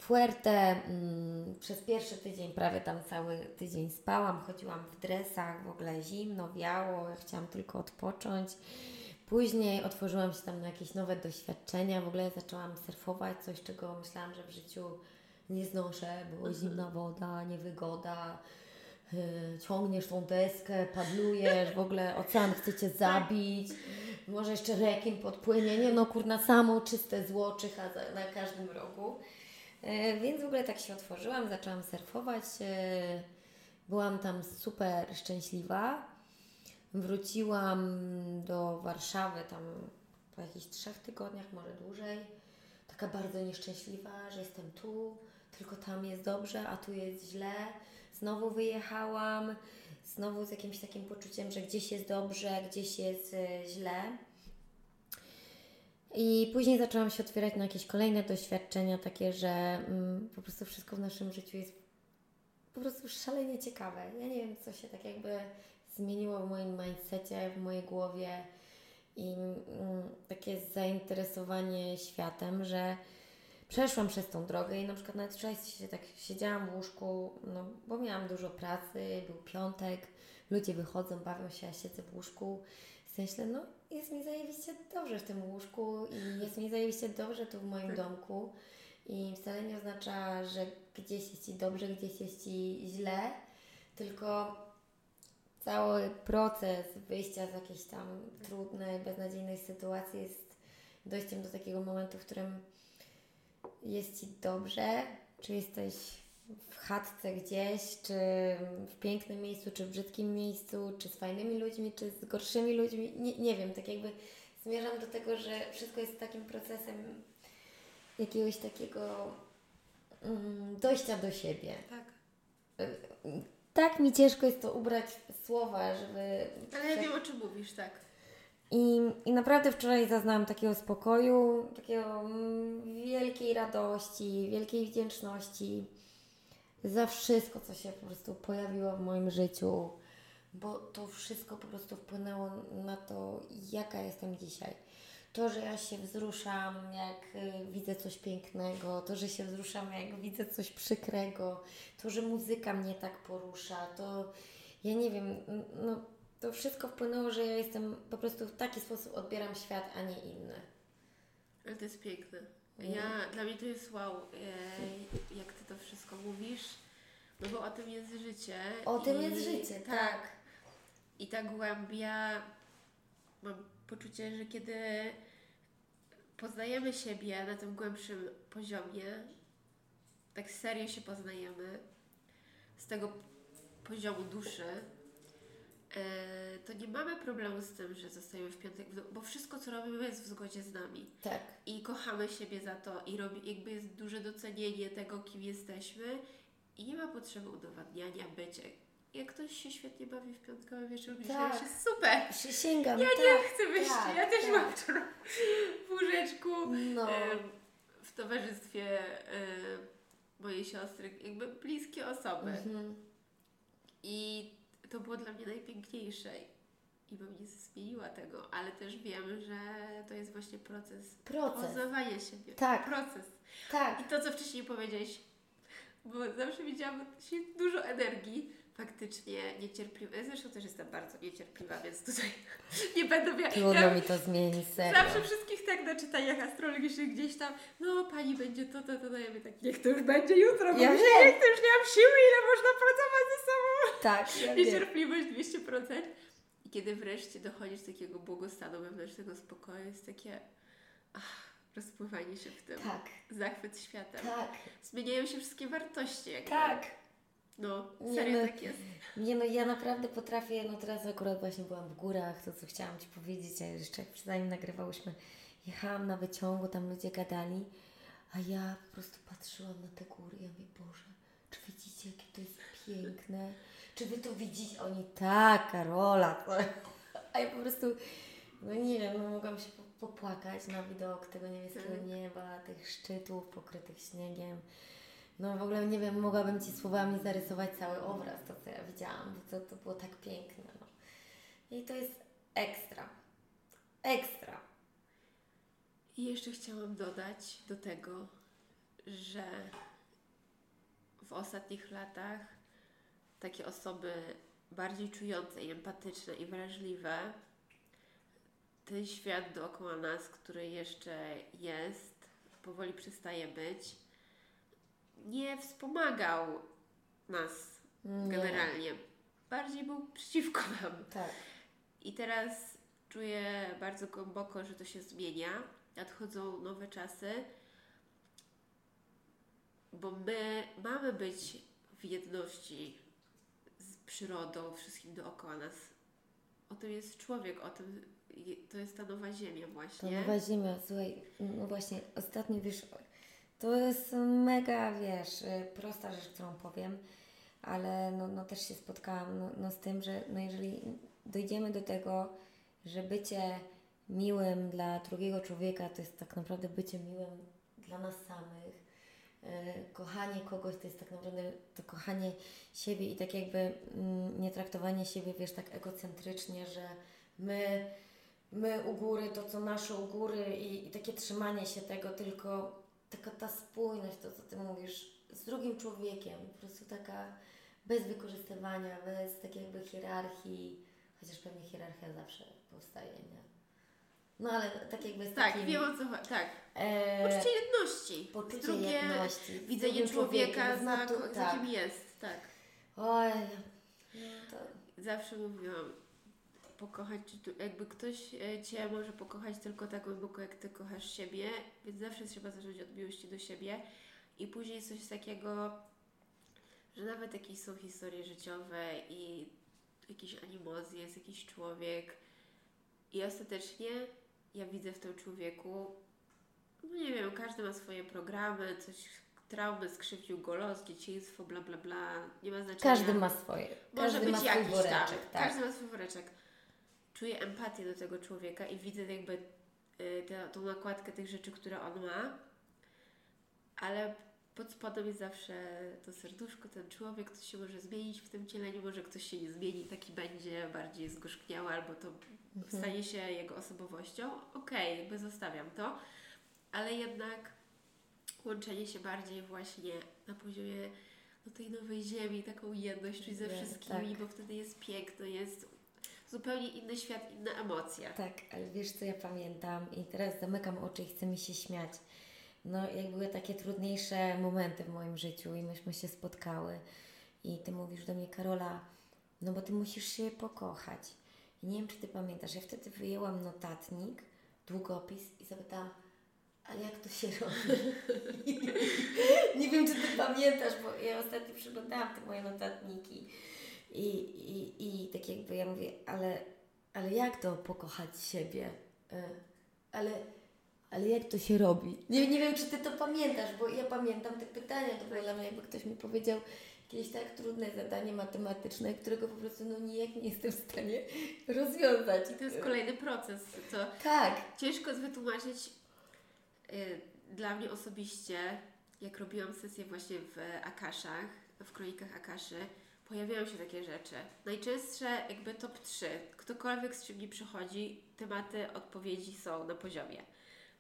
Fuerte, mm, przez pierwszy tydzień, prawie tam cały tydzień spałam, chodziłam w dresach, w ogóle zimno, wiało, chciałam tylko odpocząć. Później otworzyłam się tam na jakieś nowe doświadczenia, w ogóle zaczęłam surfować, coś czego myślałam, że w życiu nie znoszę, było zimna woda, niewygoda, yy, ciągniesz tą deskę, padlujesz, w ogóle ocean chce Cię zabić, może jeszcze rekin podpłynie, nie no kurna, samo czyste zło czyha na każdym rogu. E, Więc w ogóle tak się otworzyłam, zaczęłam surfować. e, Byłam tam super szczęśliwa. Wróciłam do Warszawy tam po jakichś trzech tygodniach, może dłużej. Taka bardzo nieszczęśliwa, że jestem tu, tylko tam jest dobrze, a tu jest źle. Znowu wyjechałam, znowu z jakimś takim poczuciem, że gdzieś jest dobrze, gdzieś jest e, źle. I później zaczęłam się otwierać na jakieś kolejne doświadczenia, takie, że mm, po prostu wszystko w naszym życiu jest po prostu szalenie ciekawe. Ja nie wiem, co się tak jakby zmieniło w moim mindsetie, w mojej głowie i mm, takie zainteresowanie światem, że przeszłam przez tą drogę i na przykład nawet wczoraj się tak siedziałam w łóżku, no bo miałam dużo pracy, był piątek, ludzie wychodzą, bawią się, ja siedzę w łóżku i myślę, no jest mi zajebiście dobrze w tym łóżku i jest mi zajebiście dobrze tu w moim Tak. domku i wcale nie oznacza, że gdzieś jest Ci dobrze, gdzieś jest Ci źle, tylko cały proces wyjścia z jakiejś tam trudnej, beznadziejnej sytuacji jest dojściem do takiego momentu, w którym jest Ci dobrze, czy jesteś w chatce gdzieś, czy w pięknym miejscu, czy w brzydkim miejscu, czy z fajnymi ludźmi, czy z gorszymi ludźmi, nie, nie wiem, tak jakby zmierzam do tego, że wszystko jest takim procesem jakiegoś takiego mm, dojścia do siebie. Tak. Tak mi ciężko jest to ubrać w słowa, żeby... Ale ja wiem o czym mówisz, tak. I, I naprawdę wczoraj zaznałam takiego spokoju, takiego mm, wielkiej radości, wielkiej wdzięczności za wszystko, co się po prostu pojawiło w moim życiu, bo to wszystko po prostu wpłynęło na to, jaka jestem dzisiaj. To, że ja się wzruszam, jak y, widzę coś pięknego, to, że się wzruszam, jak widzę coś przykrego, to, że muzyka mnie tak porusza, to ja nie wiem, no to wszystko wpłynęło, że ja jestem po prostu w taki sposób odbieram świat, a nie inny. Ale to jest piękne. Mm. Ja, dla mnie to jest wow, e, jak Ty to wszystko mówisz, no bo o tym jest życie. O tym i- jest życie, tak. I ta głębia, mam poczucie, że kiedy poznajemy siebie na tym głębszym poziomie, tak serio się poznajemy, z tego poziomu duszy, to nie mamy problemu z tym, że zostajemy w piątek, bo wszystko, co robimy, jest w zgodzie z nami Tak. i kochamy siebie za to i robi, jakby jest duże docenienie tego, kim jesteśmy i nie ma potrzeby udowadniania bycia. Jak ktoś się świetnie bawi w piątkowy wieczór, myślę, Tak. że jest super. Przysięgam, Ja tak, nie chcę wyjść, tak, ja też tak. mam wczoraj w łóżeczku No, w towarzystwie mojej siostry, jakby bliskie osoby. mhm. I to było dla mnie najpiękniejsze. I bym nie zmieniła tego, ale też wiem, że to jest właśnie proces, proces. poznawania siebie. Tak. Proces. Tak, I to, co wcześniej powiedziałeś, bo zawsze widziałam dużo energii, faktycznie niecierpliwa. Ja zresztą też jestem bardzo niecierpliwa, więc tutaj nie będę miała. trudno Ja mi to zmienić, serio. zawsze wszystkich tak na czytaniach astrologicznych gdzieś tam, no pani będzie to, to, to, no ja mówię tak, niech to już będzie jutro, bo Ja wiem. niech to już nie mam siły, ile można pracować ze sobą. Tak, ja. Niecierpliwość 200%. I kiedy wreszcie dochodzisz do takiego błogostanu wewnętrznego spokoju, jest takie ach, rozpływanie się w tym. Tak, Zachwyt światem. tak, Zmieniają się wszystkie wartości. Jakby. tak. No, Nie, serio no, tak jest. Nie no, ja naprawdę potrafię, no teraz akurat właśnie byłam w górach, to co chciałam Ci powiedzieć, a jeszcze jak zanim nagrywałyśmy, jechałam na wyciągu, tam ludzie gadali, a ja po prostu patrzyłam na te góry i ja mówię, Boże, czy widzicie, jakie to jest piękne? Czy Wy to widzicie? Oni, tak, Karola, to... a ja po prostu, no nie wiem, no mogłam się po- popłakać na widok tego niebieskiego Tak. nieba, tych szczytów pokrytych śniegiem. No w ogóle nie wiem, mogłabym Ci słowami zarysować cały obraz, to co ja widziałam, bo to, to było tak piękne. No. I to jest ekstra. Ekstra. I jeszcze chciałam dodać do tego, że w ostatnich latach takie osoby bardziej czujące i empatyczne i wrażliwe, ten świat dookoła nas, który jeszcze jest, powoli przestaje być, nie wspomagał nas Nie. generalnie. Bardziej był przeciwko nam. Tak. I teraz czuję bardzo głęboko, że to się zmienia. Nadchodzą nowe czasy, bo my mamy być w jedności z przyrodą, wszystkim dookoła nas. O tym jest człowiek, o tym to jest ta nowa ziemia właśnie. nowa ziemia, słuchaj, no właśnie, ostatnio wiesz, to jest mega, wiesz, y, prosta rzecz, którą powiem, ale no, no też się spotkałam no, no z tym, że no jeżeli dojdziemy do tego, że bycie miłym dla drugiego człowieka to jest tak naprawdę bycie miłym dla nas samych, y, kochanie kogoś to jest tak naprawdę to kochanie siebie i tak jakby mm, nie traktowanie siebie, wiesz, tak egocentrycznie, że my my u góry, to co nasze u góry i, i takie trzymanie się tego, tylko taka ta spójność, to co Ty mówisz, z drugim człowiekiem, po prostu taka bez wykorzystywania, bez takiej jakby hierarchii, chociaż pewnie hierarchia zawsze powstaje, nie? No ale tak jakby z Tak, takim... wiem o co chodzi. Tak. e, Poczucie jedności. poczucie Drugie jedności. widzenie człowieka za, no to- ko- za tak. kim jest. Tak. Oj, no to... Zawsze mówiłam, pokochać, czy tu- jakby ktoś e, Cię może pokochać tylko tak głęboko, jak Ty kochasz siebie, więc zawsze trzeba zacząć od miłości do siebie i później coś takiego, że nawet jakieś są historie życiowe i jakieś animozje, jest jakiś człowiek i ostatecznie ja widzę w tym człowieku, no nie wiem, każdy ma swoje programy, coś, traumę, skrzywdził go los, dzieciństwo, bla bla bla, nie ma znaczenia. Każdy ma swoje. Może Każdy być ma swój jakiś woreczek, tam. tak. Każdy ma swój woreczek. Czuję empatię do tego człowieka i widzę jakby y, tę, tą nakładkę tych rzeczy, które on ma, ale pod spodem jest zawsze to serduszko, ten człowiek, ktoś się może zmienić w tym cieleniu, może ktoś się nie zmieni, taki będzie bardziej zgorzkniały, albo to Mhm. stanie się jego osobowością. Okej, jakby zostawiam to, ale jednak łączenie się bardziej właśnie na poziomie no, tej nowej ziemi, taką jedność czuć ze wszystkimi, tak. bo wtedy jest piękno, jest zupełnie inny świat, inne emocje. Tak, ale wiesz co ja pamiętam i teraz zamykam oczy i chcę mi się śmiać. No, jak były takie trudniejsze momenty w moim życiu i myśmy się spotkały i Ty mówisz do mnie, Karola, no bo Ty musisz się pokochać. I nie wiem, czy Ty pamiętasz, ja wtedy wyjęłam notatnik, długopis i zapytałam, ale jak to się robi? nie wiem, czy Ty pamiętasz, bo ja ostatnio przeglądałam te moje notatniki i, i, i tak jakby ja mówię, ale, ale jak to pokochać siebie? E, Ale, ale jak to się robi? Nie, nie wiem, czy Ty to pamiętasz, bo ja pamiętam te pytania. To było dla mnie, jakby ktoś mi powiedział jakieś tak trudne zadanie matematyczne, którego po prostu no nijak nie jestem w stanie rozwiązać. I to jest kolejny proces, co Tak, ciężko jest wytłumaczyć y, dla mnie osobiście, jak robiłam sesję właśnie w Akaszach, w kronikach Akaszy, pojawiają się takie rzeczy. Najczęstsze jakby top 3. Ktokolwiek z czym przychodzi, tematy odpowiedzi są na poziomie.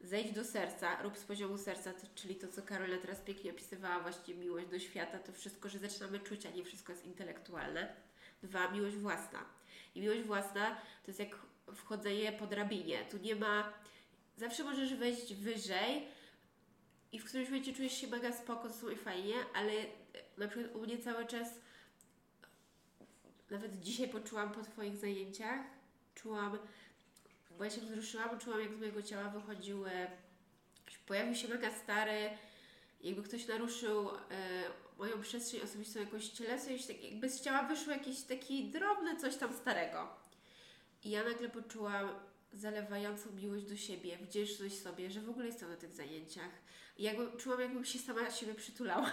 Zejdź do serca, rób z poziomu serca, to, czyli to, co Karola teraz pięknie opisywała, właśnie miłość do świata, to wszystko, że zaczynamy czuć, a nie wszystko jest intelektualne. Dwa, miłość własna. I miłość własna to jest jak wchodzenie po drabinie. Tu nie ma zawsze możesz wejść wyżej i w którymś momencie czujesz się mega spoko, super fajnie, ale na przykład u mnie cały czas nawet dzisiaj poczułam po Twoich zajęciach, czułam, bo ja się wzruszyłam, czułam jak z mojego ciała wychodziły, pojawił się mega stary, jakby ktoś naruszył e, moją przestrzeń osobistą, jakąś cielesną, jakieś tak, jakby z ciała wyszło jakieś taki drobny coś tam starego. I ja nagle poczułam zalewającą miłość do siebie, wdzięczność sobie, że w ogóle jestem na tych zajęciach. Jakby, czułam, jakbym się sama siebie przytulała.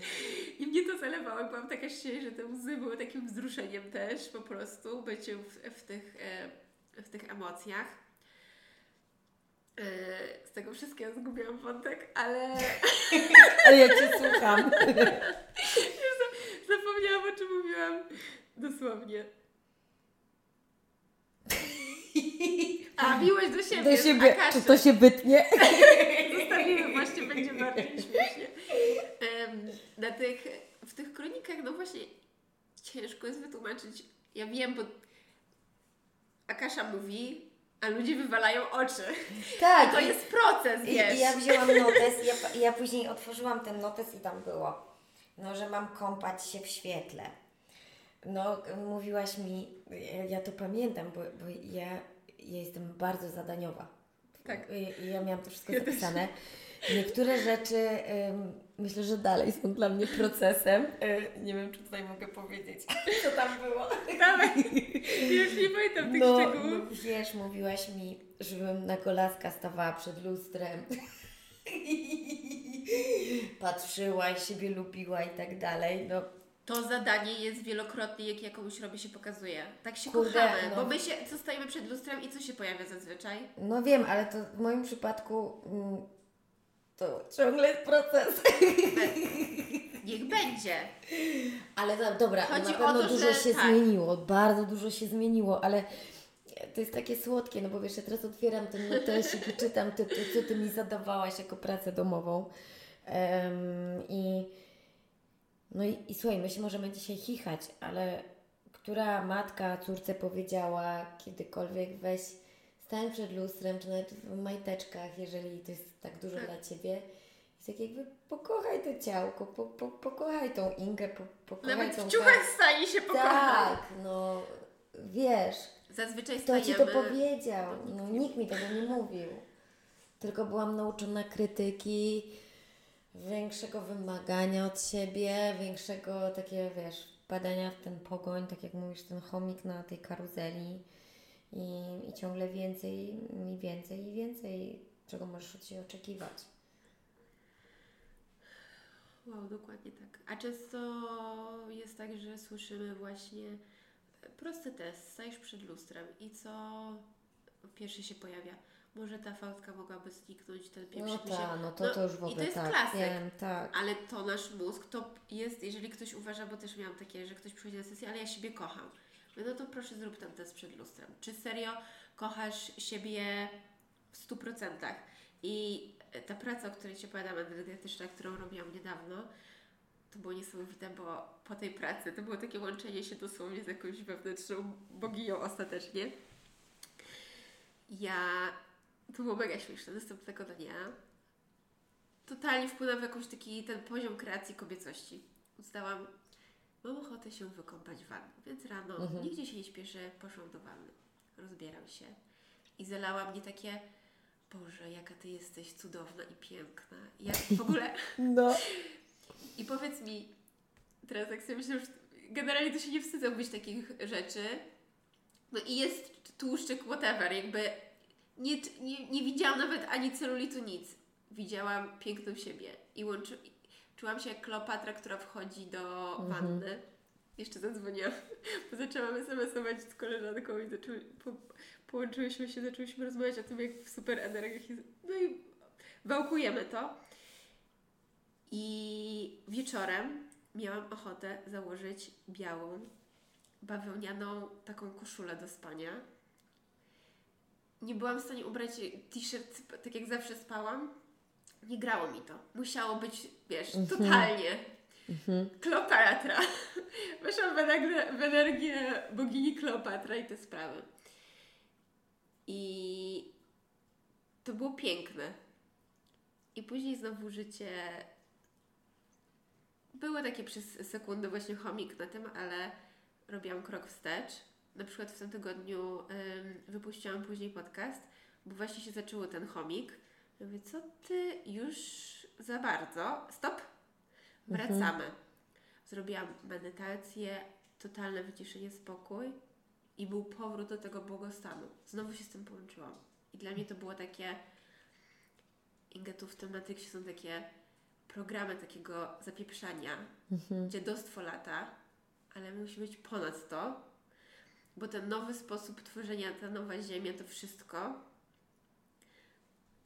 I mnie to zalewało. Byłam taka szczęśliwa, że te łzy były takim wzruszeniem też po prostu, bycie w, w, tych, e, w tych emocjach. E, Z tego wszystkiego zgubiłam wątek, ale ale ja Cię słucham. zapomniałam o czym mówiłam dosłownie. A, miłość do siebie. Do siebie, czy to się bytnie? Zostawimy, właśnie będzie bardziej śmiesznie. Na tych, w tych kronikach, no właśnie, ciężko jest wytłumaczyć. Ja wiem, bo Akasza mówi, a ludzie wywalają oczy. Tak. To jest proces, I, wiesz. I ja wzięłam notes, ja, ja później otworzyłam ten notes i tam było, no, że mam kąpać się w świetle. No, mówiłaś mi, ja, ja to pamiętam, bo, bo ja, ja jestem bardzo zadaniowa. Tak. I ja miałam to wszystko zapisane. Niektóre rzeczy myślę, że dalej są dla mnie procesem. Y, nie wiem, czy tutaj mogę powiedzieć, co tam było. Dawaj. Już nie pamiętam tych no szczegółów. wiesz, mówiłaś mi, żebym na kolaska stawała przed lustrem. Patrzyła i siebie lubiła i tak dalej. No, To zadanie jest wielokrotnie, jak ja komuś robię, się pokazuje. Tak się Kurde, kochamy, no. bo my się, co stajemy przed lustrem i co się pojawia zazwyczaj? no wiem, ale to w moim przypadku mm, to ciągle jest proces. Niech będzie. Ale no, dobra, Chodzi na o pewno to, dużo że się tak. zmieniło, bardzo dużo się zmieniło, ale to jest takie słodkie, no bo wiesz, ja teraz otwieram ten notesik i czytam to, to, co Ty mi zadawałaś jako pracę domową Em, i no i, i słuchaj, my się możemy dzisiaj chichać, ale która matka córce powiedziała kiedykolwiek weź stań przed lustrem, czy nawet w majteczkach, jeżeli to jest tak dużo Tak. dla Ciebie i tak jakby pokochaj to ciałko, po, po, pokochaj tą Ingę, po, pokochaj Nawet tą w ciuchach stanie się pokocham. Tak, no wiesz, Zazwyczaj kto stajemy... Ci to powiedział? No nikt mi tego nie mówił. Tylko byłam nauczona krytyki, większego wymagania od siebie, większego takie, wiesz, badania w ten pogoń, tak jak mówisz, ten chomik na tej karuzeli i, i ciągle więcej i więcej i więcej, czego możesz od siebie oczekiwać. Wow, dokładnie tak. A często jest tak, że słyszymy właśnie prosty test, stajesz przed lustrem i co pierwszy się pojawia? Może ta fałdka mogłaby zniknąć, ten pieprz No by się... tak, no to, No to już w i to ogóle jest tak. klasyk. Wiem, tak. Ale to nasz mózg, to jest, jeżeli ktoś uważa, bo też miałam takie, że ktoś przychodzi na sesję, ale ja siebie kocham. Mówię, No to proszę zrób ten test przed lustrem. Czy serio kochasz siebie w stu procentach? I ta praca, o której Ci opowiadam, energetyczna, którą robiłam niedawno, to było niesamowite, bo po tej pracy to było takie łączenie się dosłownie z jakąś wewnętrzną boginią ostatecznie. Ja, to było mega śmieszne, następnego dnia totalnie wpłynął w jakiś taki ten poziom kreacji kobiecości. Uznałam, mam ochotę się wykąpać w wannie, więc rano Mhm. nigdzie się nie śpieszę, poszłam do wanny. Rozbieram się i zalała mnie takie Boże, jaka Ty jesteś cudowna i piękna. Jak w ogóle... No. I powiedz mi, teraz jak sobie myślę, że generalnie to się nie wstydzę mówić takich rzeczy. No i jest tłuszczyk, whatever, jakby nie, nie, nie widziałam nawet ani celulitu, nic. Widziałam piękną siebie i łączy, czułam się jak Kleopatra, która wchodzi do Mhm. wanny. Jeszcze zadzwoniłam, bo zaczęłam SMS-ować z koleżanką i zaczęły, po, połączyłyśmy się, zaczęłyśmy rozmawiać o tym, jak w super energiach jest. No i wałkujemy to. I wieczorem miałam ochotę założyć białą, bawełnianą taką koszulę do spania. Nie byłam w stanie ubrać t-shirt, tak jak zawsze spałam. Nie grało mi to. Musiało być, wiesz, Mhm. totalnie. Mhm. Kleopatra. Weszłam w energię, w energię bogini Kleopatra i te sprawy. I to było piękne. I później znowu życie. Były takie przez sekundę właśnie chomik na tym, ale robiłam krok wstecz. Na przykład w tym tygodniu wypuściłam później podcast, bo właśnie się zaczęło ten chomik. Ja mówię, co ty już za bardzo? Stop! Wracamy. Zrobiłam medytację, totalne wyciszenie, spokój i był powrót do tego błogostanu. Znowu się z tym połączyłam. I dla mnie to było takie. Inga, tu w tym Matrixie są takie programy takiego zapieprzania, Mhm. dziadostwo lata, ale musi być ponad to, bo ten nowy sposób tworzenia, ta nowa ziemia, to wszystko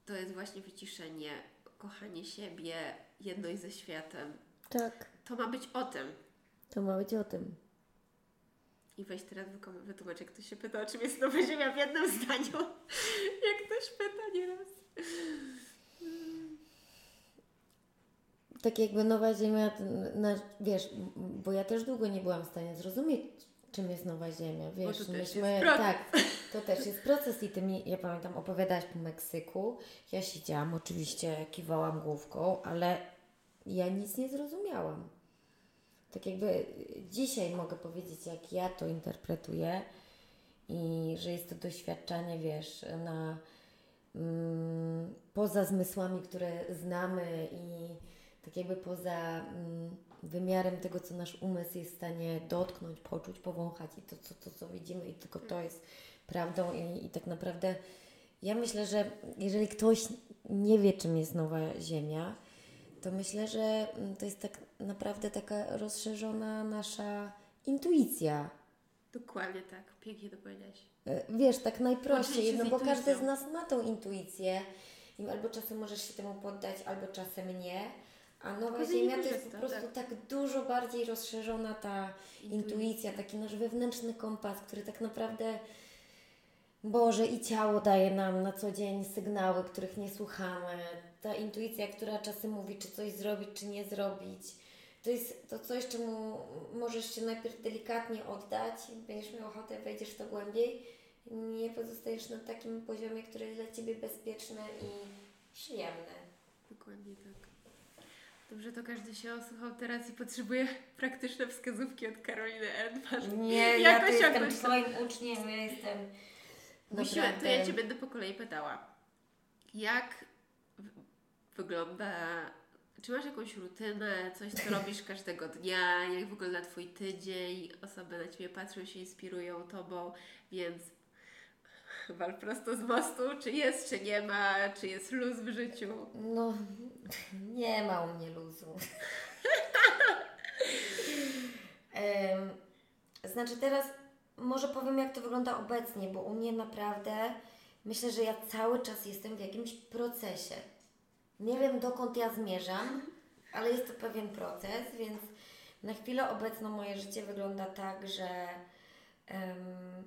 to jest właśnie wyciszenie, kochanie siebie, jedność ze światem. Tak, To ma być o tym. to ma być o tym. I weź teraz wytłumacz, jak ktoś się pyta, o czym jest nowa ziemia w jednym zdaniu. jak ktoś pyta nieraz. Tak jakby Nowa Ziemia, na, wiesz, bo ja też długo nie byłam w stanie zrozumieć, czym jest Nowa Ziemia, wiesz, to też myśmy, jest proces. tak, to też jest proces i ty mi, ja pamiętam, opowiadałaś po Meksyku, ja siedziałam, oczywiście kiwałam główką, ale ja nic nie zrozumiałam. Tak jakby dzisiaj mogę powiedzieć, jak ja to interpretuję i że jest to doświadczenie, wiesz, na mm, poza zmysłami, które znamy i tak jakby poza mm, wymiarem tego, co nasz umysł jest w stanie dotknąć, poczuć, powąchać i to, co, to, co widzimy i tylko to jest prawdą i, i tak naprawdę ja myślę, że jeżeli ktoś nie wie, czym jest Nowa Ziemia, to myślę, że mm, to jest tak naprawdę taka rozszerzona nasza intuicja. Dokładnie tak. Pięknie to powiedziałaś. E, Wiesz, tak najprościej, no bo każdy z nas ma tą intuicję i albo czasem możesz się temu poddać, albo czasem nie. A Nowa Ziemia to jest po prostu tak. dużo bardziej rozszerzona ta intuicja, taki nasz wewnętrzny kompas, który tak naprawdę Boże i ciało daje nam na co dzień sygnały, których nie słuchamy. Ta intuicja, która czasem mówi, czy coś zrobić, czy nie zrobić. To jest to coś, czemu możesz się najpierw delikatnie oddać, będziesz miał ochotę, wejdziesz w to głębiej, nie pozostajesz na takim poziomie, który jest dla Ciebie bezpieczny i przyjemny. Dokładnie tak. Dobrze, to każdy się osłuchał teraz i potrzebuje praktyczne wskazówki od Karoliny Erdman. Nie, ja tu jestem Twoim uczniem, ja jestem Musimy, to ja Cię będę po kolei pytała. Jak wygląda, czy masz jakąś rutynę, coś co robisz każdego dnia, jak wygląda Twój tydzień, osoby na Ciebie patrzą, się inspirują Tobą, więc Wal prosto z mostu, czy jest, czy nie ma, czy jest luz w życiu. No, nie ma u mnie luzu. Znaczy teraz może powiem, jak to wygląda obecnie, bo u mnie naprawdę myślę, że ja cały czas jestem w jakimś procesie. Nie wiem, dokąd ja zmierzam, ale jest to pewien proces, więc na chwilę obecną moje życie wygląda tak, że em,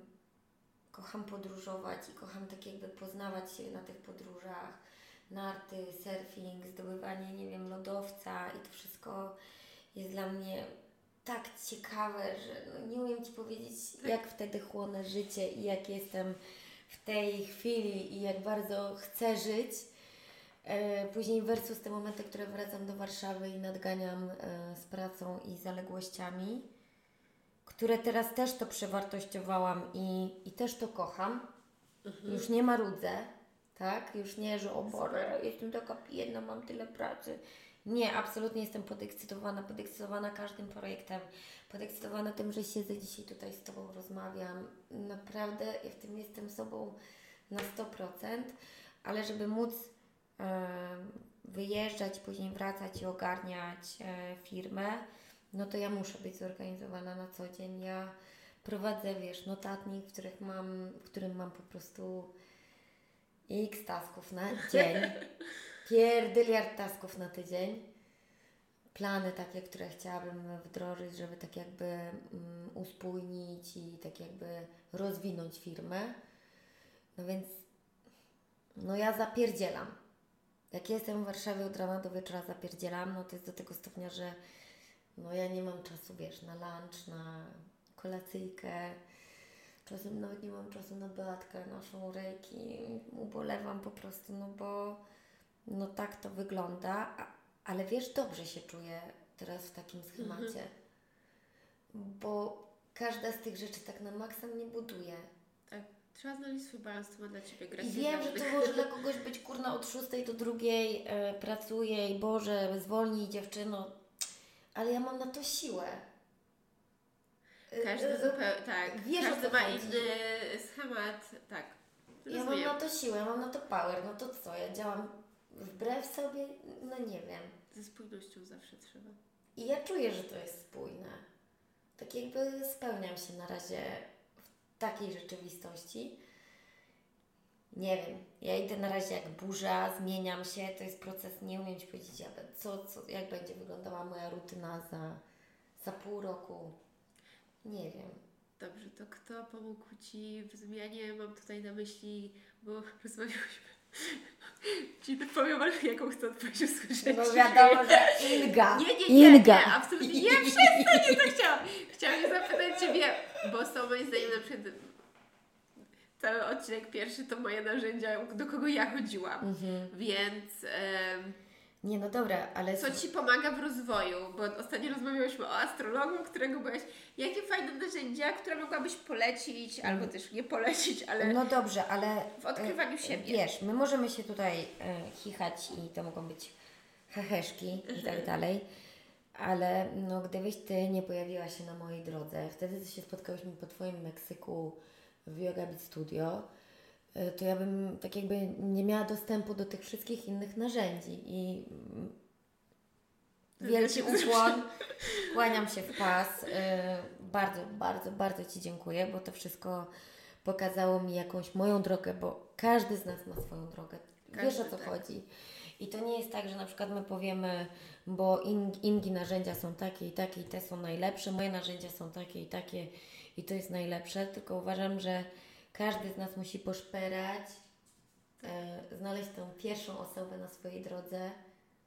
kocham podróżować i kocham tak jakby poznawać się na tych podróżach, narty, surfing, zdobywanie, nie wiem, lodowca i to wszystko jest dla mnie tak ciekawe, że no nie umiem Ci powiedzieć, jak wtedy chłonę życie i jak jestem w tej chwili i jak bardzo chcę żyć. E, Później versus te momenty, które wracam do Warszawy i nadganiam e, z pracą i zaległościami, które teraz też to przewartościowałam i, i też to kocham. Już nie marudzę, tak? Już nie, że o Boże, jestem taka biedna, mam tyle pracy. Nie, absolutnie jestem podekscytowana, podekscytowana każdym projektem, podekscytowana tym, że siedzę dzisiaj tutaj z Tobą, rozmawiam. Naprawdę ja w tym jestem sobą na 100%, ale żeby móc em, wyjeżdżać, później wracać i ogarniać e, firmę, no to ja muszę być zorganizowana na co dzień. Ja prowadzę, wiesz, notatnik, w, których mam, w którym mam po prostu x tasków na dzień, pierdyliard tasków na tydzień, plany takie, które chciałabym wdrożyć, żeby tak jakby mm, uspójnić i tak jakby rozwinąć firmę. No więc, no ja zapierdzielam. Jak jestem w Warszawie od rana do wieczora zapierdzielam, no to jest do tego stopnia, że no ja nie mam czasu, wiesz, na lunch, na kolacyjkę. Czasem nawet nie mam czasu na Beatkę, naszą rejki. Ubolewam po prostu, no bo no tak to wygląda. A, ale wiesz, dobrze się czuję teraz w takim schemacie. Bo każda z tych rzeczy tak na maksa mnie buduje. Tak, trzeba znaleźć swój balans, co ma dla Ciebie grać. I wiem, że to może dla kogoś być kurna od 6 do drugiej e, pracuje i Boże, zwolnij dziewczyno. Ale ja mam na to siłę. Każdy e, zupełnie, tak, wiesz, każdy ma chodzi. inny schemat, tak. Ja mam Rozumiem. na to siłę, mam na to power. No to co, ja działam wbrew sobie? No nie wiem. Ze spójnością zawsze trzeba. I ja czuję, że to jest spójne. Tak jakby spełniam się na razie w takiej rzeczywistości. Nie wiem, ja idę na razie jak burza, zmieniam się, to jest proces, nie umiem Ci powiedzieć, co, co, jak będzie wyglądała moja rutyna za, za pół roku. Nie wiem. Dobrze, to kto pomógł Ci w zmianie? Mam tutaj na myśli, bo rozmawiałyśmy. Ci powiem, ale jaką chcę odpowiedź usłyszeć. No wiadomo, że Inga. Nie, nie, nie, Inga. nie, absolutnie nie, przestań, nie to chciałam. Chciałam się zapytać Ciebie, bo są moim zdaniem na przykład cały odcinek pierwszy to moje narzędzia, do kogo ja chodziłam. Mhm. Więc Nie, no dobra, ale co Ci pomaga w rozwoju? Bo ostatnio rozmawiałyśmy o astrologu, którego byłeś. Jakie fajne narzędzia, które mogłabyś polecić, albo też nie polecić, ale No dobrze, ale. w odkrywaniu e, siebie. Wiesz, my możemy się tutaj e, chichać i to mogą być heheszki i Mhm. tak dalej, ale no, gdybyś Ty nie pojawiła się na mojej drodze, wtedy się spotkałyśmy po Twoim Meksyku w Yoga Beat Studio, e, to ja bym tak jakby nie miała dostępu do tych wszystkich innych narzędzi i mm, wielki ukłon, kłaniam się w pas. e, Bardzo, bardzo, bardzo Ci dziękuję, bo to wszystko pokazało mi jakąś moją drogę, bo każdy z nas ma swoją drogę. Wiesz Każdy, o co tak. chodzi. I to nie jest tak, że na przykład my powiemy, bo in, Ingi narzędzia są takie i takie i te są najlepsze, moje narzędzia są takie i takie i to jest najlepsze, tylko uważam, że każdy z nas musi poszperać, e, znaleźć tą pierwszą osobę na swojej drodze.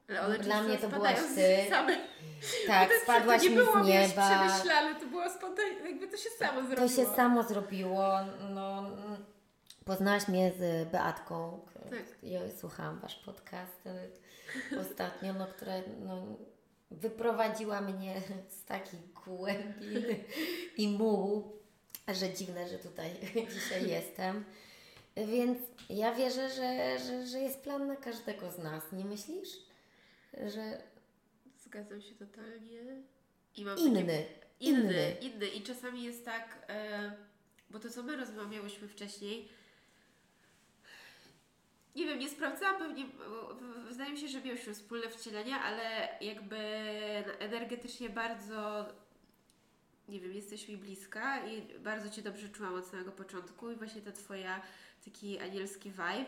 Ale one Dla mnie to byłaś Ty. Same. Tak, To spadłaś to mi nie było, z nieba. przemyślane, to było spontaniczne, jakby to się samo zrobiło. To się samo zrobiło. No, poznałaś mnie z Beatką. Tak. Ja słuchałam Wasz podcast e, ostatnio, no, która no, wyprowadziła mnie z takiej głębi i mułu, że dziwne, że tutaj dzisiaj jestem. Więc ja wierzę, że, że, że jest plan na każdego z nas. Nie myślisz? Że Zgadzam się totalnie. I mam inny, Takie, inny. inny, inny. I czasami jest tak, e, bo to co my rozmawiałyśmy wcześniej, nie wiem, nie sprawdzałam pewnie, wydaje mi się, że miałyśmy wspólne wcielenia, ale jakby energetycznie bardzo, nie wiem, jesteś mi bliska i bardzo Cię dobrze czułam od samego początku i właśnie ta Twoja taki anielski vibe,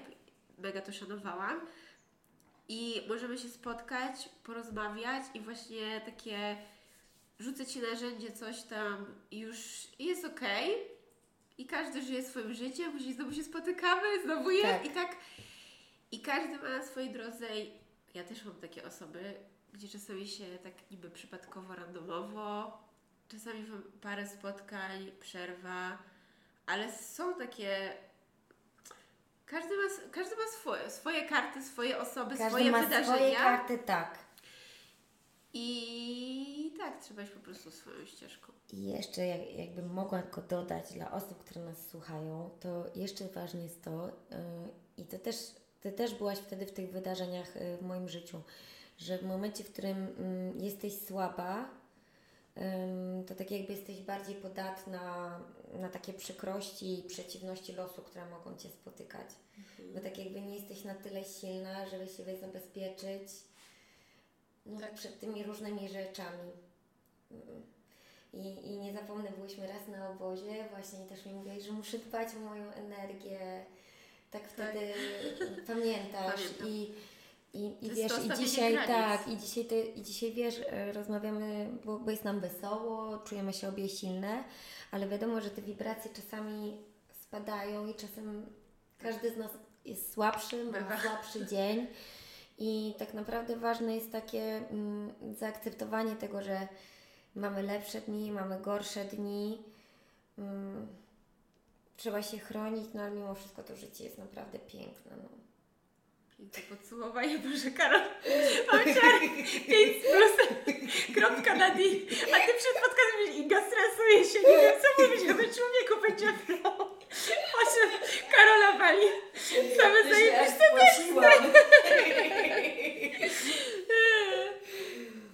mega to szanowałam. I możemy się spotkać, porozmawiać i właśnie takie rzucę Ci narzędzie, coś tam już jest okej. I każdy żyje swoim życiem, później znowu się spotykamy, znowu jest Tak. i tak. I każdy ma na swojej drodze. Ja też mam takie osoby, gdzie czasami się tak niby przypadkowo, randomowo, czasami parę spotkań, przerwa, ale są takie. Każdy ma, każdy ma swoje, swoje karty, swoje osoby, Każdy swoje ma wydarzenia. swoje karty, tak. I tak, trzeba iść po prostu swoją ścieżką. I jeszcze jak, jakbym mogła tylko dodać dla osób, które nas słuchają, to jeszcze ważne jest to, yy, i to też, Ty też byłaś wtedy w tych wydarzeniach yy, w moim życiu, że w momencie, w którym mm, jesteś słaba, to tak jakby jesteś bardziej podatna na takie przykrości i przeciwności losu, które mogą Cię spotykać. Bo tak jakby nie jesteś na tyle silna, żeby siebie zabezpieczyć no, Tak. przed tymi różnymi rzeczami. I, I nie zapomnę, byliśmy raz na obozie, właśnie i też mi mówiłaś, że muszę dbać o moją energię. Tak wtedy pamiętasz. Pamiętam. I, i, i wiesz, i dzisiaj tak, i dzisiaj, ty, i dzisiaj wiesz, e, rozmawiamy, bo, bo jest nam wesoło, czujemy się obie silne, ale wiadomo, że te wibracje czasami spadają i czasem każdy z nas jest słabszy, ma Bywa. słabszy dzień. I tak naprawdę ważne jest takie mm, zaakceptowanie tego, że mamy lepsze dni, mamy gorsze dni. Mm, trzeba się chronić, no ale mimo wszystko to życie jest naprawdę piękne. No. Piękne podsumowanie, Boże Karol. Powiedziałam 5 plus, kropka na D. A Ty przed podcastem mówisz, Iga stresuje się, nie wiem co mówić, aby człowieku będzie flow. Po czym Karola wali. Same zajebiste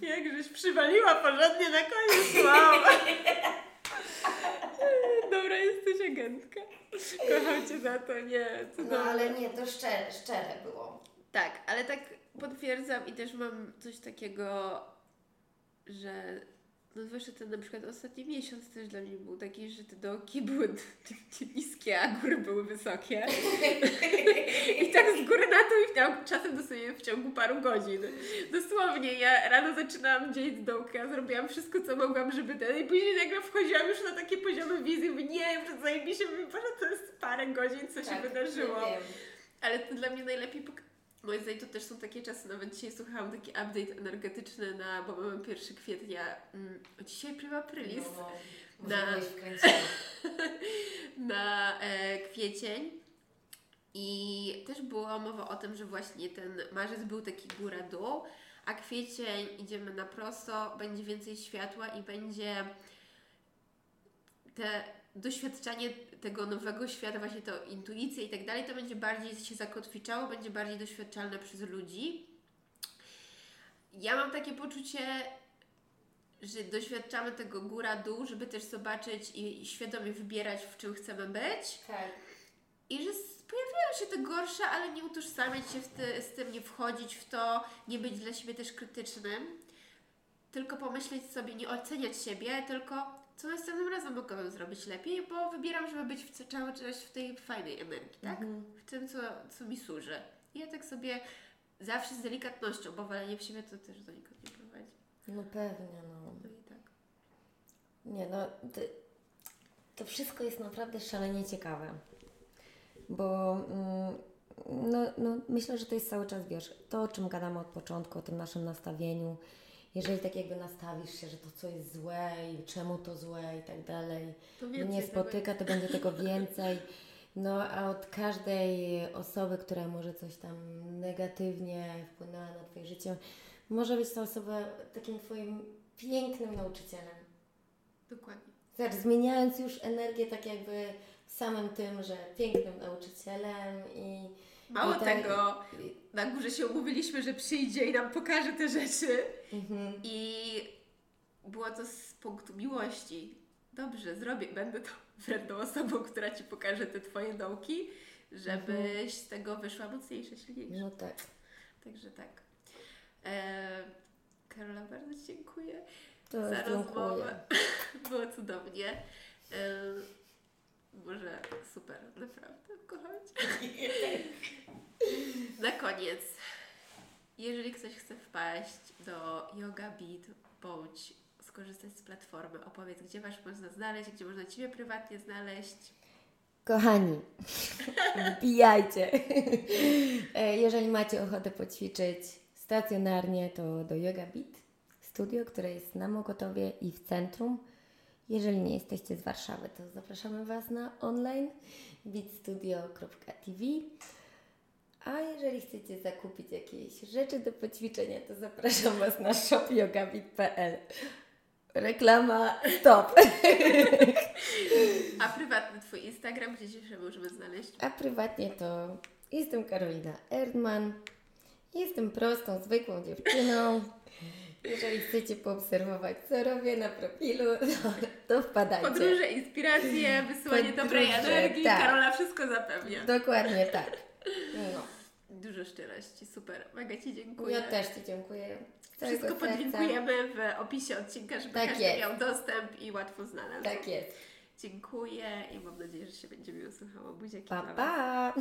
Jakżeś przywaliła porządnie na koniec, wow. Dobra, jesteś agentka. Kocham Cię za to, nie. no cudowne. ale nie, to szczere, szczere było. Tak, ale tak potwierdzam i też mam coś takiego, że no zwłaszcza ten na przykład ostatni miesiąc też dla mnie był taki, że te dołki były niskie, a góry były wysokie. I tak z góry na dół i ciągu, czasem dosłownie w ciągu paru godzin. Dosłownie, ja rano zaczynałam dzień z dołka, zrobiłam wszystko, co mogłam, żeby ten, i później nagle wchodziłam już na takie poziomy wizji, mówię, nie, zajebiście, mówię, Boże, to jest parę godzin, co się wydarzyło. Tak, Wiem. Ale to dla mnie najlepiej pok- Moim zdaniem to też są takie czasy, nawet dzisiaj słuchałam taki update energetyczny na, bo mamy 1 kwietnia, mm, dzisiaj prima aprilis, No, no. Na- na e, kwiecień i też była mowa o tym, że właśnie ten marzec był taki góra-dół, a kwiecień idziemy na prosto, będzie więcej światła i będzie te doświadczanie tego nowego świata, właśnie to intuicja i tak dalej, to będzie bardziej się zakotwiczało, będzie bardziej doświadczalne przez ludzi. Ja mam takie poczucie, że doświadczamy tego góra-dół, żeby też zobaczyć i, świadomie wybierać, w czym chcemy być. Tak. I że pojawiają się te gorsze, ale nie utożsamiać się z tym, nie wchodzić w to, nie być dla siebie też krytycznym, tylko pomyśleć sobie, nie oceniać siebie, tylko co następnym razem mogłabym zrobić lepiej, bo wybieram, żeby być w, ca- cały czas w tej fajnej energii, tak? Mhm. W tym, co, co mi służy. I ja tak sobie zawsze z delikatnością, bo walenie w siebie to też donikąd nie prowadzi. No pewnie, no. No i tak. Nie, no to, to wszystko jest naprawdę szalenie ciekawe. Bo mm, no, no, myślę, że to jest cały czas, wiesz, to o czym gadamy od początku, o tym naszym nastawieniu. Jeżeli tak jakby nastawisz się, że to co jest złe i czemu to złe i tak dalej, nie spotyka, to będzie tego więcej. No a od każdej osoby, która może coś tam negatywnie wpłynęła na Twoje życie, może być ta osoba takim Twoim pięknym nauczycielem. Dokładnie. Zobacz, zmieniając już energię tak jakby samym tym, że pięknym nauczycielem i... Mało tak- tego, na górze się umówiliśmy, że przyjdzie i nam pokaże te rzeczy. Mhm. I było to z punktu miłości. Dobrze, zrobię, będę tą wredną osobą, która Ci pokaże te Twoje dołki. żebyś z tego wyszła mocniejsza, silniejsza. No tak. Także tak. E, Karola, bardzo dziękuję To za dziękuję. rozmowę. Było cudownie. E, Boże, super, naprawdę, kocham Cię. Na koniec, jeżeli ktoś chce wpaść do Yoga Beat bądź skorzystać z platformy, opowiedz, gdzie Was można znaleźć, gdzie można Ciebie prywatnie znaleźć. Kochani, wbijajcie. E, Jeżeli macie ochotę poćwiczyć stacjonarnie, to do Yoga Beat Studio, które jest na Mokotowie i w centrum. Jeżeli nie jesteście z Warszawy, to zapraszamy Was na online beatstudio.tv. A jeżeli chcecie zakupić jakieś rzeczy do poćwiczenia, to zapraszam Was na shopyogabit.pl. Reklama stop. A prywatny Twój Instagram, gdzie Cię możemy znaleźć? A prywatnie to jestem Karolina Erdman. Jestem prostą, zwykłą dziewczyną. Jeżeli chcecie poobserwować, co robię na profilu, to, to wpadajcie. Podróże, inspiracje, wysyłanie dobrej Podróże, energii. tak. Karola wszystko zapewnia. Dokładnie tak. No. Dużo szczerości, super. Mega Ci dziękuję. Ja też Ci dziękuję. całego Wszystko podlinkujemy w opisie odcinka, żeby Tak każdy jest. miał dostęp i łatwo znalazł. Tak jest. Dziękuję i mam nadzieję, że się będzie miło słuchało. Buziaki Pa, pa!